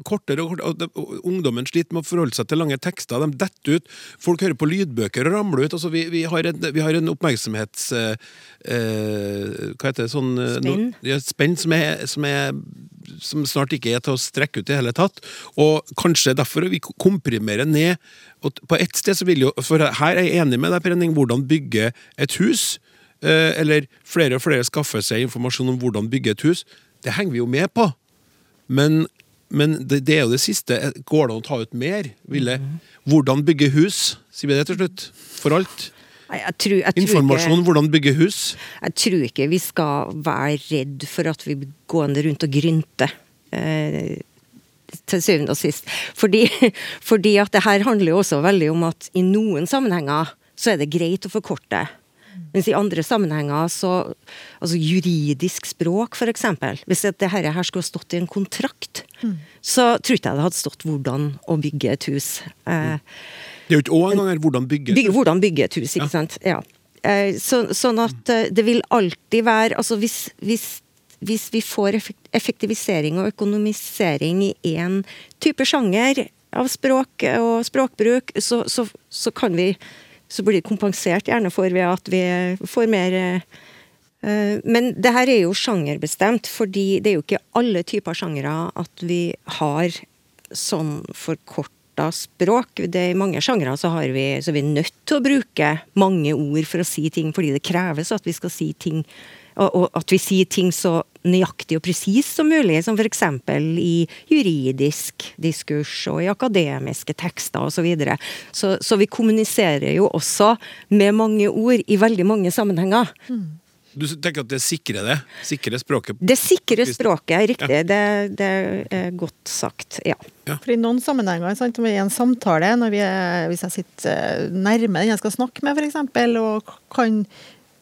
kortere og kortere Ungdommen sliter med å forholde seg til lange tekster. De detter ut. Folk hører på lydbøker og ramler ut. Altså, vi, vi, har en, vi har en oppmerksomhets... eh, eh, hva heter det? Sånn, spenn. no- ja, spenn som er, som er som snart ikke er til å strekke ut i hele tatt. Og kanskje derfor vi komprimerer ned. Og på ett sted så vil jo For her er jeg enig med deg, Prenning, hvordan bygge et hus. Eh, eller flere og flere skaffer seg informasjon om hvordan bygge et hus. Det henger vi jo med på. Men, men det, det er jo det siste. Går det an å ta ut mer? Ville? Hvordan bygge hus? Sier vi det til slutt? For alt?
Nei, Jeg tror, jeg tror
Informasjon om hvordan bygge hus?
jeg tror ikke vi skal være redd for at vi blir gående rundt og grynte. Eh, til syvende og sist. Fordi, fordi at det her handler jo også veldig om at i noen sammenhenger så er det greit å forkorte. Mens i andre sammenhenger så Altså juridisk språk, eksempel. Hvis dette her skulle ha stått i en kontrakt, så tror ikke jeg det hadde stått 'hvordan å bygge et hus'. Mm.
Det er jo ikke òg engang hvordan bygge
Bygge, hvordan bygge et hus, ikke sant. Ja. Eh, Så, sånn at eh, det vil alltid være Altså hvis, hvis, hvis vi får effektivisering og økonomisering i én type sjanger av språk og språkbruk, så, så, så kan vi Så blir det kompensert gjerne for ved at vi får mer eh, men det her er jo sjangerbestemt, fordi det er jo ikke alle typer sjangere at vi har sånn forkorta språk. Det, I mange sjangere så, har vi, så er vi nødt til å bruke mange ord for å si ting, fordi det kreves at vi skal si ting og, og at vi sier ting så nøyaktig og presis som mulig, som f.eks. i juridisk diskurs og i akademiske tekster osv. Så, videre. så Så vi kommuniserer jo også med mange ord i veldig mange sammenhenger.
Du tenker at det sikrer det? Sikrer språket?
Det sikrer språket, riktig. Det, det er godt sagt, ja.
For I noen sammenhenger, sant, om vi er i en samtale, når vi er, hvis jeg sitter eh, nærme den jeg skal snakke med, f.eks., og kan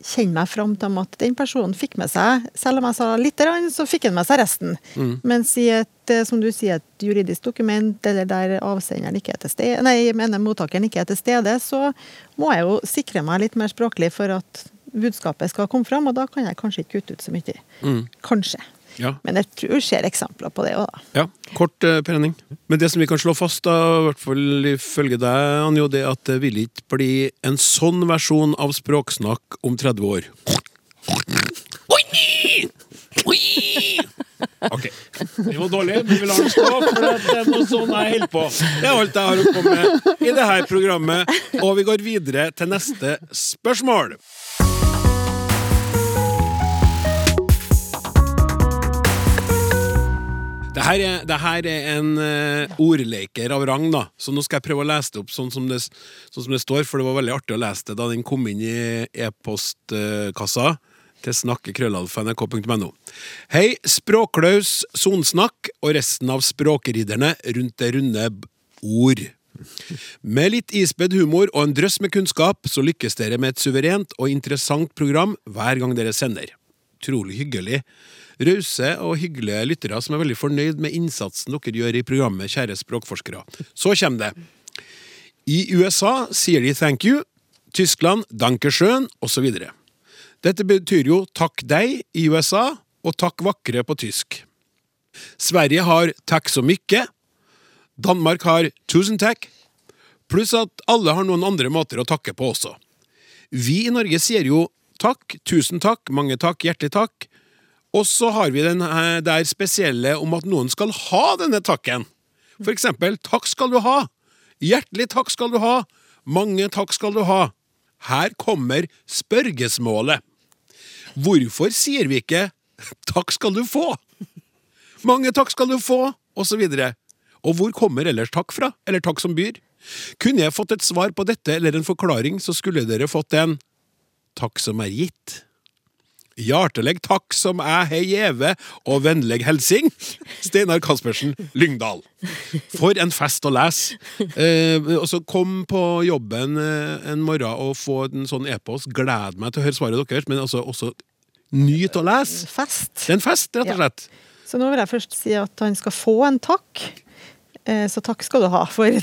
kjenne meg fram til at den personen fikk med seg Selv om jeg sa litt, så fikk han med seg resten. Mens i et eh, som du sier, et juridisk dokument, eller der avsenderen ikke er til stede, nei, jeg mener mottakeren ikke er til stede, så må jeg jo sikre meg litt mer språklig for at budskapet skal komme fram, og da kan jeg kanskje ikke kutte ut så mye. Kanskje.
Ja.
Men jeg tror det skjer eksempler på det òg, da.
Ja, kort, eh, penning. Men det som vi kan slå fast, da, i hvert fall ifølge deg, Anjo, det at det vil ikke bli en sånn versjon av språksnakk om 30 år. Ok. Det var dårlig, men vi lar den stå, for det er noe sånn jeg holder på. Det er alt jeg har å komme med i dette programmet, og vi går videre til neste spørsmål. Det her er, det her er en eh, ordleker av rang, da. Så nå skal jeg prøve å lese det opp sånn som det, sånn som det står, for det var veldig artig å lese det da den kom inn i e-postkassa til snakkekrøllalfa.nrk.no. Hei, språklaus Sonsnakk og resten av språkridderne rundt det runde ord. Med litt isbedd humor og en drøss med kunnskap, så lykkes dere med et suverent og interessant program hver gang dere sender. Utrolig hyggelig. Rause og hyggelige lyttere som er veldig fornøyd med innsatsen dere gjør i programmet, kjære språkforskere. Så kommer det. I USA sier de thank you, Tyskland dankeschön osv. Dette betyr jo takk deg i USA og takk vakre på tysk. Sverige har takk så mye. Danmark har tusen takk. Pluss at alle har noen andre måter å takke på også. Vi i Norge sier jo takk, tusen takk, mange takk, hjertelig takk. Og så har vi den der spesielle om at noen skal ha denne takken. For eksempel takk skal du ha. Hjertelig takk skal du ha. Mange takk skal du ha. Her kommer spørgesmålet. Hvorfor sier vi ikke takk skal du få? Mange takk skal du få, og så. Og hvor kommer ellers takk fra? Eller takk som byr? Kunne jeg fått et svar på dette eller en forklaring, så skulle dere fått en takk som er gitt. Hjertelig takk som jeg hei gjeve, og vennlig hilsing, Steinar Kaspersen, Lyngdal. For en fest å lese! Eh, og så kom på jobben eh, en morgen og få en sånn e-post. Gled meg til å høre svaret deres, men altså også nyt å lese!
Fest.
Det er en fest, rett og
Ja.
slett.
Så nå vil jeg først si at han skal få en takk. Eh, Så takk skal du ha for det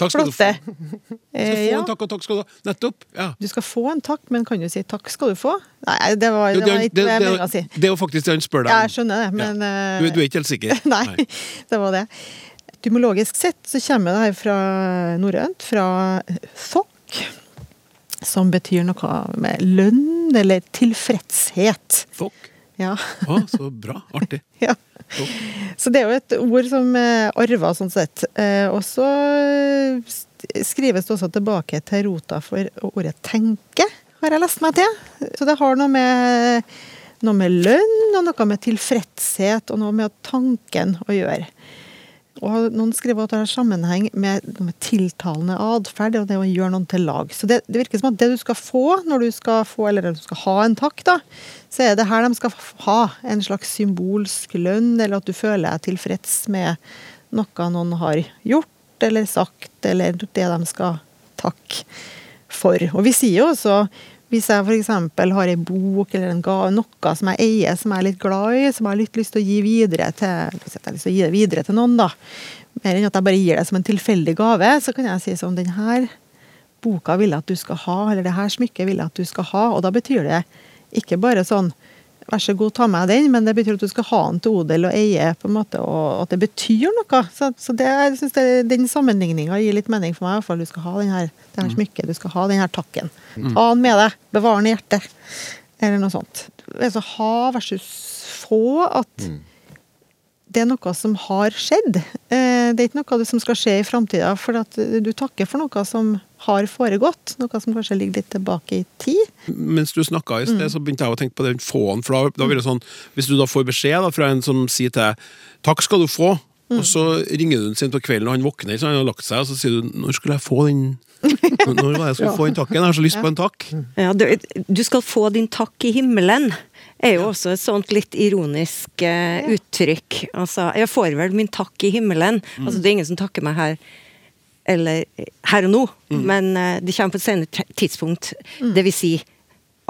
Takk skal du få.
flotte.
Skal
Eh,
få
ja.
en takk, og takk skal du ha. Nettopp. Ja.
Du skal få en takk, men kan du si takk skal du få? Nei, det var, det var ikke
det,
det jeg mente å si.
det er jo faktisk det han spør deg
Jeg skjønner det, men ja.
Du, du er ikke helt sikker?
Nei, det var det. Etymologisk sett så kommer det her fra norrønt, fra thokk, som betyr noe med lønn eller tilfredshet.
Fokk.
Ja.
Å, så bra. Artig.
ja. Så det er jo et ord som er arva sånn sett. Eh, og så skrives det også tilbake til rota for ordet tenke, har jeg lest meg til. Så det har noe med, noe med lønn og noe med tilfredshet og noe med tanken å gjøre. Og noen skriver at det har sammenheng med, med tiltalende atferd og det å gjøre noen til lag. Så det, det virker som at det du skal få når du skal få, eller du skal ha en takk, da, så er det her de skal ha. En slags symbolsk lønn, eller at du føler deg tilfreds med noe noen har gjort eller sagt, eller det de skal takke for. Og vi sier jo også hvis jeg f.eks. har ei bok eller en gave, noe som jeg eier, som jeg er litt glad i, som jeg har litt lyst til å gi videre til jeg har lyst til å gi det videre til noen, da. Mer enn at jeg bare gir det som en tilfeldig gave, så kan jeg si sånn Den her boka vil jeg at du skal ha, eller det her smykket vil jeg at du skal ha. Og da betyr det ikke bare sånn Vær så god, ta med den, men det betyr at du skal ha den til odel og eie, på en måte, og at det betyr noe. Så, så det, jeg synes det, den sammenligninga gir litt mening for meg. i hvert fall. Du skal ha den her, det her smykket, du skal ha den her takken. Ta den med deg. Bevar den i hjertet. Eller noe sånt. Altså ha versus få. At det er noe som har skjedd. Eh, Det er ikke noe som skal skje i framtida. For at du takker for noe som har foregått. Noe som kanskje ligger litt tilbake i tid.
Mens du snakka i
Mm.
sted, så begynte jeg å tenke på den få-en. For da, da blir det sånn, Hvis du da får beskjed da, fra en som sier til deg 'takk skal du få',
Mm.
og så ringer du den sent på kvelden, og han våkner, så han har lagt seg, og så sier du 'når skulle jeg få den Når var det jeg skulle få den takken? Jeg har så lyst på en takk'.
Ja, du, du skal få din takk i himmelen. er jo også et sånt litt ironisk uh, uttrykk. Altså, jeg får vel min takk i himmelen. Altså, det er ingen som takker meg her eller eh, her og nå, men eh, det kommer på et senere tidspunkt. Det vil si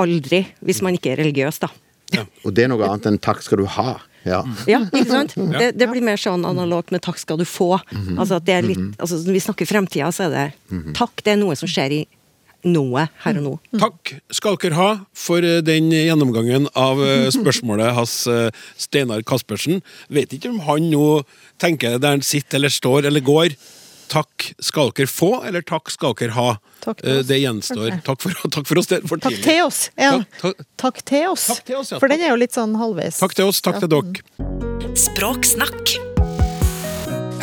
aldri, hvis man ikke er religiøs, da.
Og det er noe annet enn 'takk skal du ha'. Ja.
Ja, ikke sant? Det, det blir mer sånn analogt med 'takk skal du få'. Altså at det er litt, altså Når vi snakker fremtida, så er det takk, det er noe som skjer i noe her og nå.
Takk skal dere ha for eh, den gjennomgangen av spørsmålet hans Steinar Kaspersen. Vet ikke om han nå tenker der han sitter eller står eller går. Takk skal dere få, eller takk skal dere ha. Eh, Det gjenstår. Takk for, takk for oss. det er for
Takk til oss! Ja.
Takk, takk,
Takk til oss.
Takk til oss, ja.
For den er jo litt sånn halvveis.
takk til oss, takk til dere.
Språksnakk.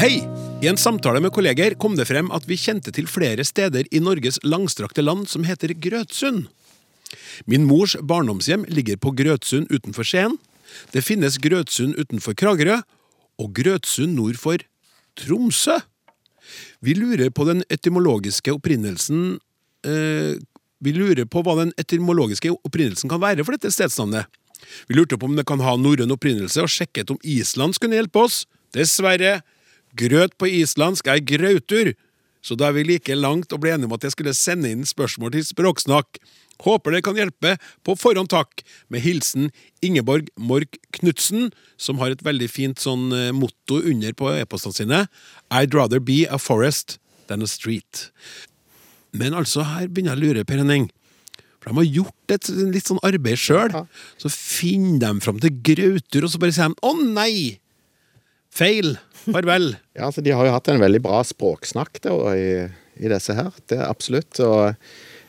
Hei! I en samtale med kolleger kom det frem at vi kjente til flere steder i Norges langstrakte land som heter Grøtsund. Min mors barndomshjem ligger på Grøtsund utenfor Skien. Det finnes Grøtsund utenfor Kragerø, og Grøtsund nord for Tromsø. Vi lurer på den etymologiske opprinnelsen eh, Vi lurer på hva den etymologiske opprinnelsen kan være for dette stedsnavnet. Vi lurte på om det kan ha norrøn opprinnelse, og sjekket om islandsk kunne hjelpe oss. Dessverre. Grøt på islandsk er grautur. Så da er vi like langt og ble enige om at jeg skulle sende inn spørsmål til Språksnakk. Håper det kan hjelpe. På forhånd takk. Med hilsen Ingeborg Mork Knutsen, som har et veldig fint sånn eh, motto under på e-postene sine. I'd rather be a forest than a street. Men altså, her begynner jeg å lure, Per Henning. For de har gjort et litt sånn arbeid sjøl. Så finner de fram til grautur, og så bare sier de 'Å nei! Feil! Farvel'.
Ja, altså De har jo hatt en veldig bra språksnakk da, i, i disse her. Det er absolutt. og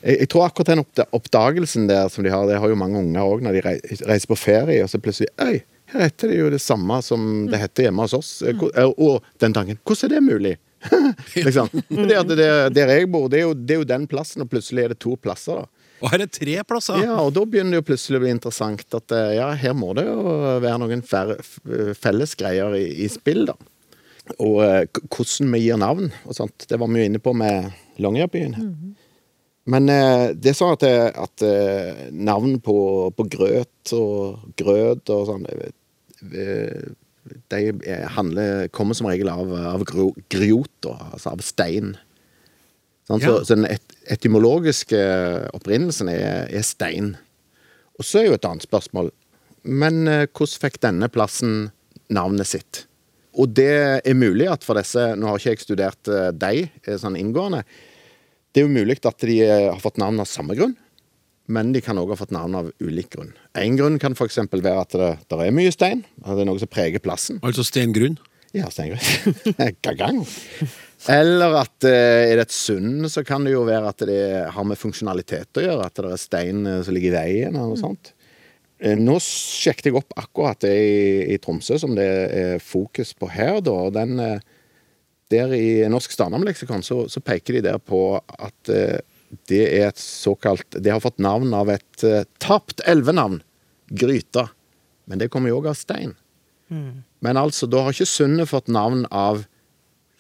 jeg, jeg tror akkurat den oppdagelsen der som de har, det har jo mange unger òg når de reiser på ferie, og så plutselig Øy, her heter det jo det samme som det heter hjemme hos oss. Eh, Og den tanken Hvordan er det mulig? liksom. Det at det, der jeg bor, det er, jo, det er jo den plassen, og plutselig er det to plasser. da.
Og her er det tre plasser.
Ja, og da begynner det jo plutselig å bli interessant at eh, ja, her må det jo være noen fellesgreier felles greier i, i spill, da. og eh, hvordan vi gir navn og sånt. Det var vi jo inne på med Longyearbyen. Men eh, det er sånn at, det- at eh, navn på, på grøt og grøt og sånn eh, eh, De eh, handler, kommer som regel av, av griot, altså av stein. Sånn, så,
Ja.
så den et, etymologiske opprinnelsen er, er stein. Og så er jo et annet spørsmål Men eh, hvordan fikk denne plassen navnet sitt? Og det er mulig at for disse Nå har ikke jeg studert eh, de eh, sånn inngående. Det er jo mulig at de eh, har fått navn av samme grunn, men de kan òg ha fått navn av ulik grunn. En grunn kan f.eks. være at det, det, er mye stein, at det er noe som preger plassen.
Altså steingrunn.
Ja, steingrunn. Gagang. Eller at eh, er det et sund, så kan det jo være at det har med funksjonalitet å gjøre. At det er stein eh, som ligger i veien, eller noe sånt. Eh, Nå sjekket jeg opp akkurat det i, i Tromsø, som det er fokus på her, da. Den, der i Norsk Stadnamnleksikon så, så peker de der på at eh, det er et såkalt Det har fått navn av et eh, tapt elvenavn. Gryta. Men det kommer jo òg av stein. Men altså, da har ikke sundet fått navn av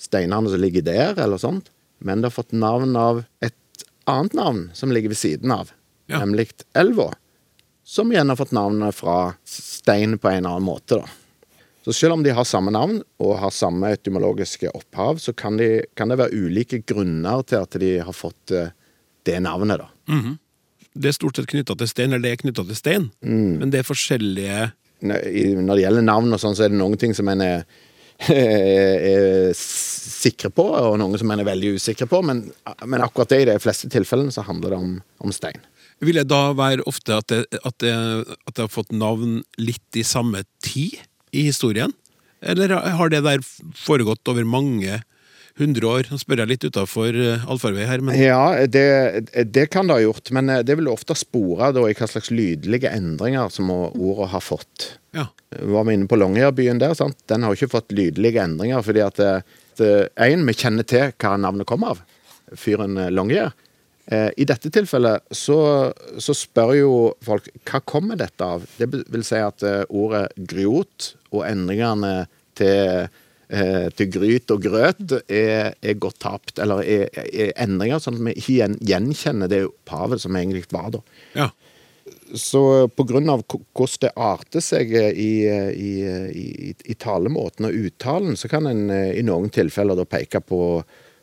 steinene som ligger der, eller sånt, men det har fått navn av et annet navn som ligger ved siden av,
Ja.
nemlig elva. Som igjen har fått navnet fra stein på en eller annen måte, da. Så selv om de har samme navn og har samme etymologiske opphav, så kan, de, kan det være ulike grunner til at de har fått eh, det navnet, da.
Det er stort sett knytta til stein, eller det er knytta til stein, men det er forskjellige
når det gjelder navn og sånn, så er det noen ting som en er, er sikre på, og noen som en er veldig usikre på, men, men akkurat det i de fleste tilfellene så handler det om, om stein.
Vil det da være ofte at det, at, det, at det har fått navn litt i samme tid i historien? Eller har det der foregått over mange hundre år? Nå spør jeg litt utafor allfarvei her, men
Ja, det, det kan det ha gjort, men eh, det vil ofte spore da i hva slags lydlige endringer som ordet har fått.
ja.
var vi inne på Longyearbyen der. sant? Den har ikke fått lydelige endringer, fordi at én, vi kjenner til hva navnet kom av. Fyren eh, Longyear. Eh, I dette tilfellet så, så spør jo folk hva kommer dette av. Det vil si at eh, ordet griot og endringene til, eh, til gryt og grøt er, er gått tapt. Eller er, er endringer sånn at vi ikke gjen, gjenkjenner det opphavet som egentlig var da.
ja.
Så av hvordan det arter seg i, i, i, i talemåten og uttalen, så kan en eh, i noen tilfeller da peke på,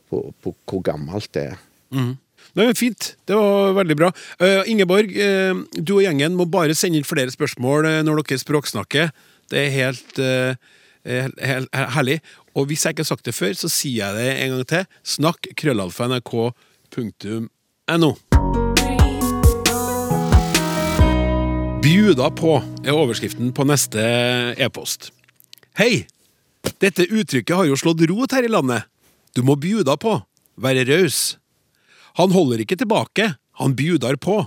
på, på hvor gammelt det er.
Det var Fint. Det var veldig bra. Uh, Ingeborg, uh, du og gjengen må bare sende inn flere spørsmål når dere språksnakker. Det er helt, eh, helt, helt herlig. Og hvis jeg ikke har sagt det før, så sier jeg det en gang til. Snakk krøllalfa nrk.no. Bjuda på er overskriften på neste e-post. Hei! Dette uttrykket har jo slått rot her i landet. Du må bjuda på. Være raus. Han holder ikke tilbake, han bjudar på.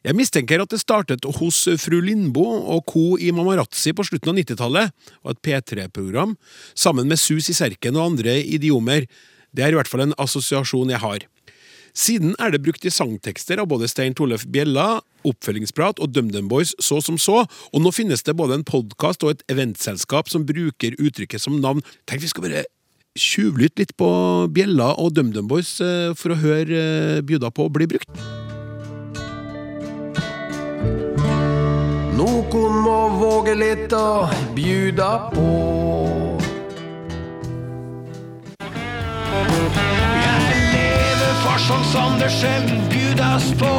Jeg mistenker at det startet hos fru Lindbo og co. i Mamarazzi på slutten av 90-tallet, og et P3-program, sammen med Sus i Serken og andre idiomer. Det er i hvert fall en assosiasjon jeg har. Siden er det brukt i sangtekster av både Stein Torleif Bjella, Oppfølgingsprat og DumDum Boys så som så, og nå finnes det både en podkast og et eventselskap som bruker uttrykket som navn. Tenk vi skal bare tjuvlytte litt på Bjella og DumDum Boys eh, for å høre eh, Bjuda på bli brukt.
Noen må våge litt og bjuda på. Jeg lever for på.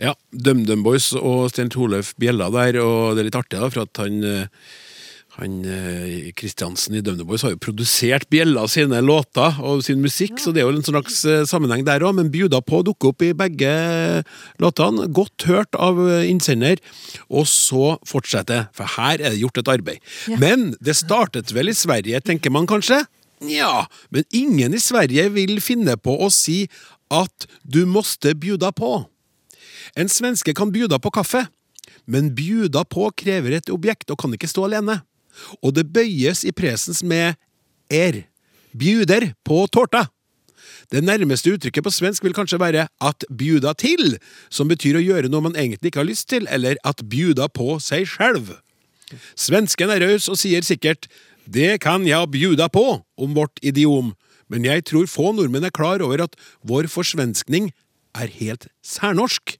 Ja, DumDum Boys og Stein Torleif Bjella der, og det er litt artig da, for at han eh, han eh, Kristiansen i DumDum Boys har jo produsert Bjella sine låter og sin musikk, så det er jo en slags eh, sammenheng der òg, men Bjuda på dukker opp i begge låtene. Godt hørt av eh, innsender, og så fortsetter, for her er det gjort et arbeid. Men det startet vel i Sverige, tenker man kanskje? Nja, men ingen i Sverige vil finne på å si at du måste bjuda på. En svenske kan bjuda på kaffe, men bjuda på krever et objekt og kan ikke stå alene. Og det bøyes i presens med er. Bjuder på tårta. Det nærmeste uttrykket på svensk vil kanskje være at bjuda til, som betyr å gjøre noe man egentlig ikke har lyst til, eller at bjuda på seg selv. Svensken er raus og sier sikkert 'det kan jeg bjuda på' om vårt idiom, men jeg tror få nordmenn er klar over at vår forsvenskning er helt særnorsk.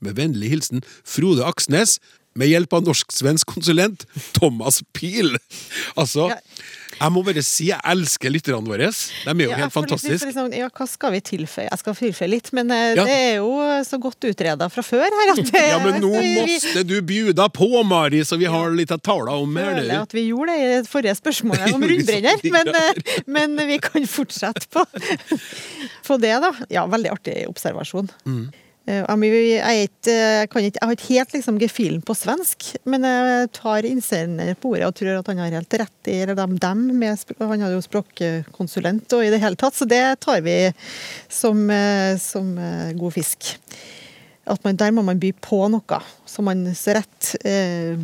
Med vennlig hilsen Frode Aksnes, med hjelp av norsk-svensk konsulent Thomas Pil. Altså, jeg må bare si jeg elsker lytterne våre. De er jo
Ja,
helt
liksom-
fantastiske.
liksom, ja, hva skal vi tilføye? Jeg skal tilføye litt, men eh,
Ja.
det er jo så godt utreda fra før her at det,
Ja, men nå
vi, vi
måtte du bjuda på, Mari, så vi har litt av tala om her.
føler at vi gjorde det i det forrige spørsmålet om rundbrenner, men, eh, men vi kan fortsette på, på det, da. Ja, veldig artig observasjon.
Mm.
Eh, jeg, jeg, ikke, jeg, kan ikke, jeg har ikke helt liksom gefühlen på svensk, men jeg tar innsender på ordet og tror at han har helt rett i eller dem, dem med, Han er jo språkkonsulent og i det hele tatt, så det tar vi som, eh, som eh, god fisk. At man, der må man by på noe som man så rett eh,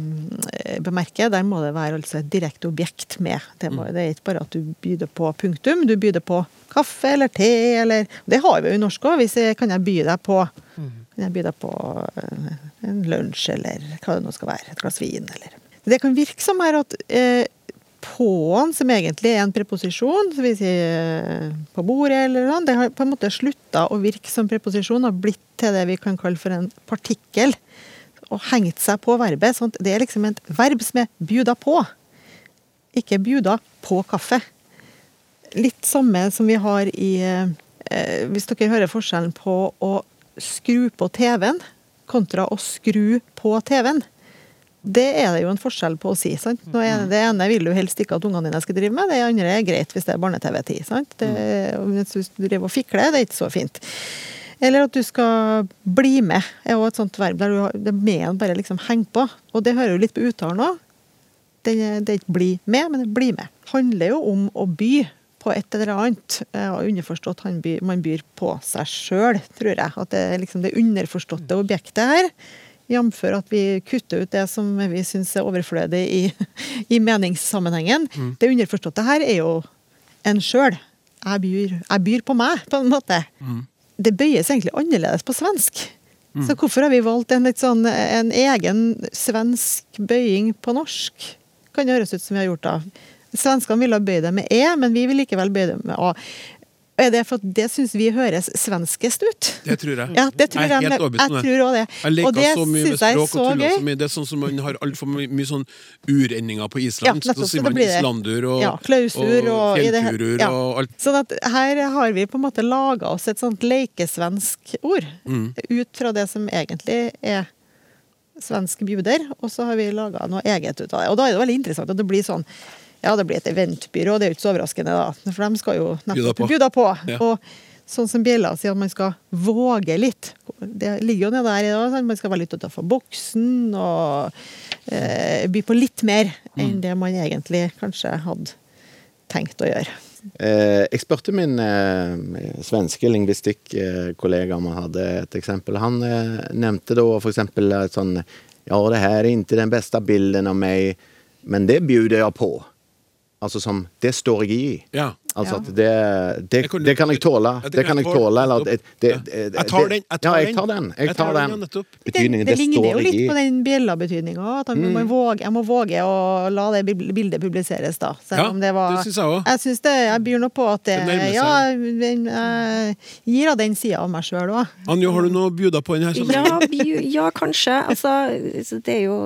bemerker. Der må det være altså et direkte objekt med. Det, må, det er ikke bare at du byr på punktum, du byr på kaffe eller te eller Det har vi jo i norsk òg. Hvis jeg kan jeg by deg på Kan jeg by deg på eh, en lunsj eller hva det nå skal være. Et glass vin eller Det kan virke som her at eh, på'n, som egentlig er en preposisjon, så vi sier eh, på bordet eller noe, det har på en måte slutta å virke som preposisjon og blitt til det vi kan kalle for en partikkel. Og hengt seg på verbet. Sånn det er liksom et verb som er bjuda på. Ikke bjuda på kaffe. Litt samme som vi har i eh, Hvis dere hører forskjellen på å skru på TV-en kontra å skru på TV-en. Det er det jo en forskjell på å si. sant? Er det ene vil du helst ikke at ungene dine skal drive med, det andre er greit hvis det er barne-TV-tid. sant? Det, Hvis du driver og fikler, det er ikke så fint. Eller at du skal bli med, er jo et sånt verb der du har, det med bare liksom henger på. Og det hører jo litt på uttalen òg. Det er ikke 'bli med', men det 'bli med'. handler jo om å by på et eller annet. eh, og Underforstått han by, man byr på seg sjøl, tror jeg. At det er liksom det underforståtte objektet her. Jf. at vi kutter ut det som vi syns er overflødig i, i meningssammenhengen. Det underforståtte her er jo en sjøl. Jeg jeg byr på meg, på en måte. Det bøyes egentlig annerledes på svensk. Så hvorfor har vi valgt en, sånn, en egen svensk bøying på norsk? Kan det høres ut som vi har gjort da. Svenskene ville bøye det med e, men vi vil likevel bøye det med a. Er det for at det syns vi høres svenskest ut?
Det tror jeg.
Ja, det tror
jeg
jeg. Jeg,
det.
tror òg det.
Jeg leker
det
så mye med
jeg
språk og tuller så mye. Det er sånn som man har altfor mye, mye sånn urendinger på
Island.
Ja,
nettopp,
så sier man islandur og,
Ja, klausur og
fjellturer
ja.
og alt.
Sånn at her har vi på en måte laga oss et sånt leikesvensk ord.
Mm.
Ut fra det som egentlig er svensk bjuder, og så har vi laga noe eget ut av det. Og da er det veldig interessant at det blir sånn Ja, det blir et eventbyrå, det er jo ikke så overraskende, da. For de skal jo nettopp
på.
bjuda på.
Ja.
Og sånn som Bjella sier, at man skal våge litt. Det ligger jo nede der i dag. Man skal være litt utenfor boksen og eh, by på litt mer enn det man egentlig kanskje hadde tenkt å gjøre.
Eh, jeg spurte min eh, svenske lingvistikkollega om han hadde et eksempel. Han eh, nevnte da eksempel et sånn Ja, det her er ikke den beste bilden av meg, men det bjuder jeg på. Altså som Det står jeg i.
Ja.
Altså at det, det, det kan jeg tåle. Det kan jeg tåle. Eller det, det, det,
Jeg tar den, jeg tar
ja, jeg
den.
tar den. Jeg
Jeg
tar
den,
den. Betydningen,
det,
det,
ligner jo litt på den bjella-betydninga. At man jeg må våge å la det bildet publiseres, da. Selv
Ja,
om det var
det syns jeg òg.
Jeg synes det, jeg byr nå på at det
Det.
Ja, den, jeg gir av den sida av meg sjøl òg.
Anjo, har du noe bjuda på i her sånn?
Ja, by- ja, kanskje. Altså, det er jo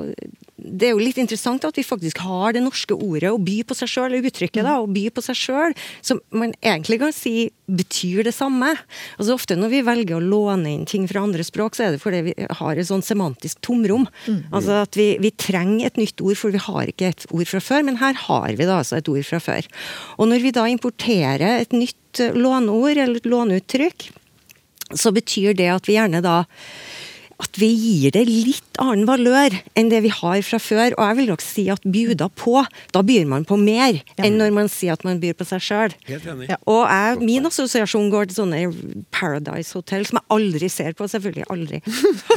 det er jo litt interessant at vi faktisk har det norske ordet å by på seg sjøl, eller uttrykket da, å by på seg sjøl, som man egentlig kan si betyr det samme. Altså Ofte når vi velger å låne inn ting fra andre språk, så er det fordi vi har et sånn semantisk tomrom. Altså at vi, vi trenger et nytt ord, for vi har ikke et ord fra før, men her har vi da altså et ord fra før. Og når vi da importerer et nytt låneord, eller et låneuttrykk, så betyr det at vi gjerne da at vi gir det litt annen valør enn det vi har fra før. Og jeg vil nok si at bjuda på, da byr man på mer enn når man sier at man byr på seg sjøl.
Ja.
Og jeg, min assosiasjon går til sånne Paradise Hotel, som jeg aldri ser på. Selvfølgelig aldri.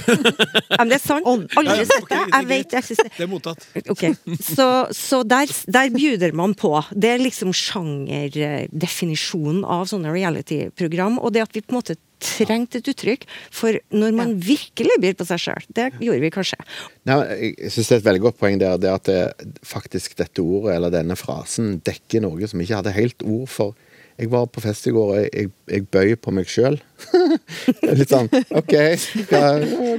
men det er sant. Aldri sett det.
Jeg er
Jeg
synes
det.
Det er mottatt.
Okay. Så, så der, der bjuder man på. Det er liksom sjangerdefinisjonen av sånne reality-program. Og det at vi på en måte trengte et uttrykk for når man virkelig byr på seg sjøl. Det gjorde vi kanskje.
Nei, jeg syns det er et veldig godt poeng der, det at det, faktisk dette ordet, eller denne frasen, dekker noe som ikke hadde helt ord for. Jeg var på fest i går, og jeg, jeg, bøy på meg sjøl. Litt sånn OK, hva,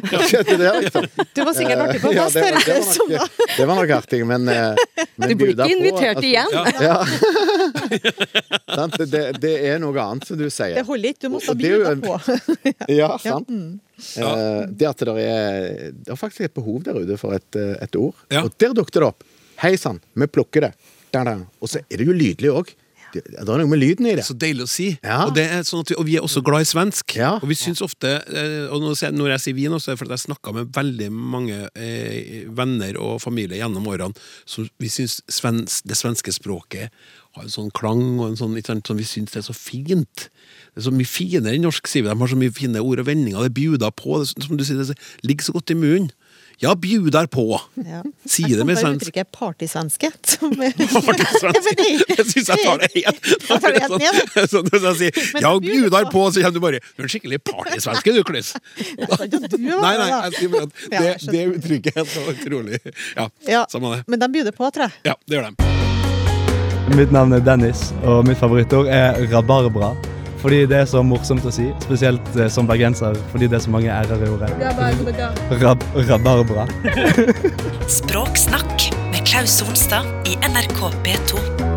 hva skjedde der, liksom?
Du var sikkert artig på fest,
det, var-
høres
det,
det
var nok, det var nok artig, men, eh, men
Du blir
bjuda
ikke
på,
invitert
altså-
igjen.
Ja. ja. Det, det er noe annet, som du sier.
Det holder ikke, du må ta bilder på.
Ja, sant.
mm.
Eh, det at det er Det er faktisk et behov der ute for et, eh, et ord.
Ja.
Og der dukket det opp. Hei sann, vi plukker det. Da, da. Og så er det jo lydlig òg. Det, det er noe med lyden i det.
Så deilig å si.
Ja.
Og, det er sånn at vi, og vi er også glad i svensk.
Ja.
Og vi syns ofte eh, Og når jeg, når jeg sier vi nå, så er det fordi jeg snakka med veldig mange eh, venner og familie gjennom årene så vi syns svens, det svenske språket har en sånn klang og en sånn, som vi syns det er så fint. Det er så mye finere enn norsk, sier vi. De har så mye fine ord og vendinger. Det bjuder på. Det, som du sier, det ligger så godt i munnen. Ja, bjudar på!
Ja.
Si
Jeg
det med svensk.
uttrykket partysvenske. partysvenske.
Det syns jeg tar det helt
Jeg tar det helt ned.
Sånn, sånn, jeg sier, Ja,
bjuder
bjudar
på.
så kommer du bare Du er en skikkelig partysvenske, du,
var
Nei, nei, jeg sier det,
jeg
det uttrykket er så utrolig Ja,
Ja,
samme det.
men de bjuder på, tror jeg.
Ja, det gjør de.
Mitt navn er Dennis, og mitt favorittord er rabarbra. Fordi det er så morsomt å si, spesielt eh, som bergenser, fordi det er så mange r-er i ordet. Rab rabarbra.
Språksnakk med Klaus Solstad i NRK P2.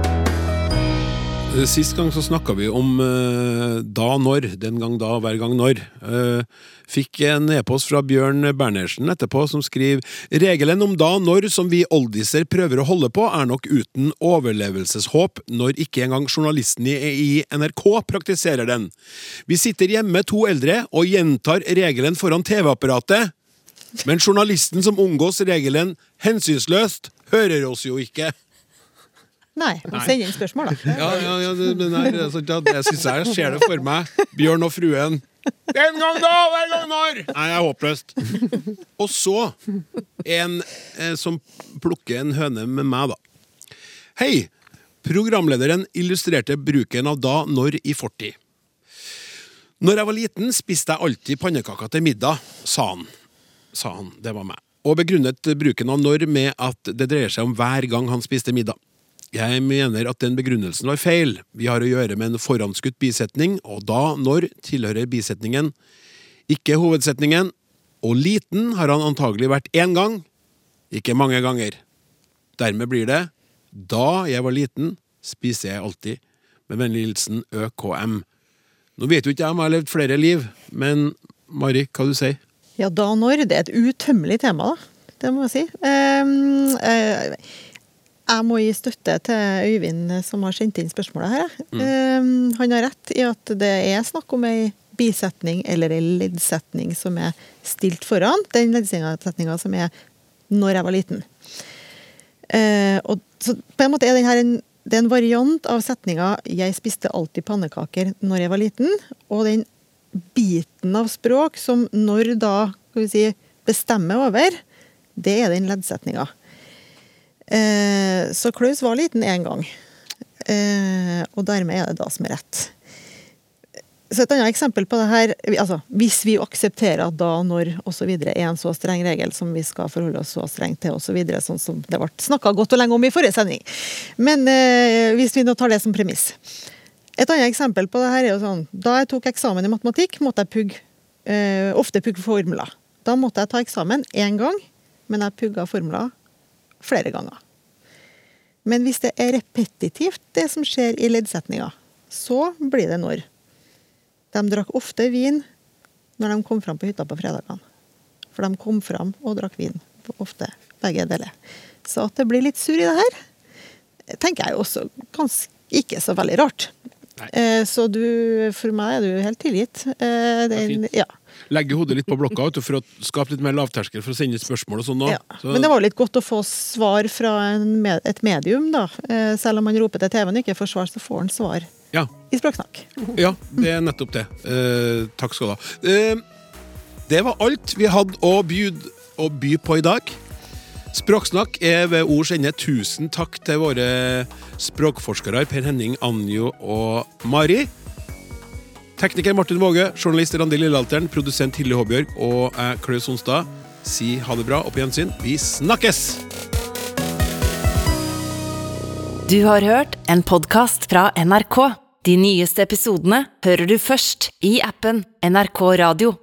Eh, Sist gang så snakka vi om eh, da når, den gang da, hver gang når. Eh, fikk en e-post fra Bjørn Bernersen etterpå som skriver Regelen om da når som vi oldiser prøver å holde på, er nok uten overlevelseshåp når ikke engang journalisten i, i NRK praktiserer den. Vi sitter hjemme, to eldre, og gjentar regelen foran TV-apparatet. Men journalisten som omgås regelen hensynsløst, hører oss jo ikke.
Nei, må sende inn spørsmål, da.
Ja, ja, ja det, men nei, altså, da, jeg synes jeg ser det for meg. Bjørn og fruen. Den gang da, hver gang når! Nei, det er håpløst. Og så en eh, som plukker en høne med meg, da. Hei! Programlederen illustrerte bruken av da, når i fortid. Når jeg var liten, spiste jeg alltid pannekaker til middag, sa han. Sa han. Det var meg. Og begrunnet bruken av når med at det dreier seg om hver gang han spiste middag. Jeg mener at den begrunnelsen var feil. Vi har å gjøre med en forhåndsskutt bisetning, og da, når, tilhører bisetningen ikke hovedsetningen, og liten har han antagelig vært én gang, ikke mange ganger. Dermed blir det da jeg var liten, spiser jeg alltid. Med vennlig hilsen ØKM. Nå vet jo ikke jeg om jeg har levd flere liv, men Mari, hva du sier
Ja, da og når. Det er et utømmelig tema, da. Det må jeg si. Ehm, eh, jeg må gi støtte til Øyvind som har sendt inn spørsmålet her. jeg. Ehm, han har rett i at det er snakk om ei bisetning eller ei leddsetning som er stilt foran den leddsetninga som er 'når jeg var liten'. Eh, og så på en måte er den her en, det er en variant av setninga 'jeg spiste alltid pannekaker når jeg var liten', og den biten av språk som når da si, bestemmer over, det er den leddsetninga. Eh, så Klaus var liten én gang, eh, og dermed er det da som er rett. Så Et annet eksempel på det her, altså hvis vi aksepterer at da, når osv. er en så streng regel som vi skal forholde oss så strengt til osv., så videre, sånn som det ble snakka godt og lenge om i forrige sending. Men eh, hvis vi nå tar det som premiss. Et annet eksempel på det her er jo sånn Da jeg tok eksamen i matematikk, måtte jeg pugge eh, ofte pugge formler. Da måtte jeg ta eksamen én gang, men jeg pugga formler flere ganger. Men hvis det er repetitivt, det som skjer i leddsetninga, så blir det når. De drakk ofte vin når de kom fram på hytta på fredagene. For de kom fram og drakk vin. Ofte begge deler. Så at det blir litt sur i det her, tenker jeg også ganske ikke så veldig rart. Nei. så du, for meg er du helt tilgitt. Det er
fint.
ja.
Legge hodet litt på blokka vet for å skape litt mer lavterskel for å sende spørsmål og sånn.
Ja.
Så-
Men det var litt godt å få svar fra en med, et medium, da. Eh, selv om man roper til TV-en og ikke får svar, så får han svar
Ja,
i språksnakk.
ja, det er nettopp det. Eh, takk skal du ha. Eh, det var alt vi hadde å, bjud, å by på i dag. Språksnakk er ved ords ende. Tusen takk til våre språkforskere Per Henning, Anjo og Mari. Tekniker Martin Våge, journalist Randi Lillealteren, produsent Hilde Håbjørg og jeg, Klaus Sonstad. Si ha det bra og på gjensyn. Vi snakkes!
Du har hørt en podkast fra NRK. De nyeste episodene hører du først i appen NRK Radio.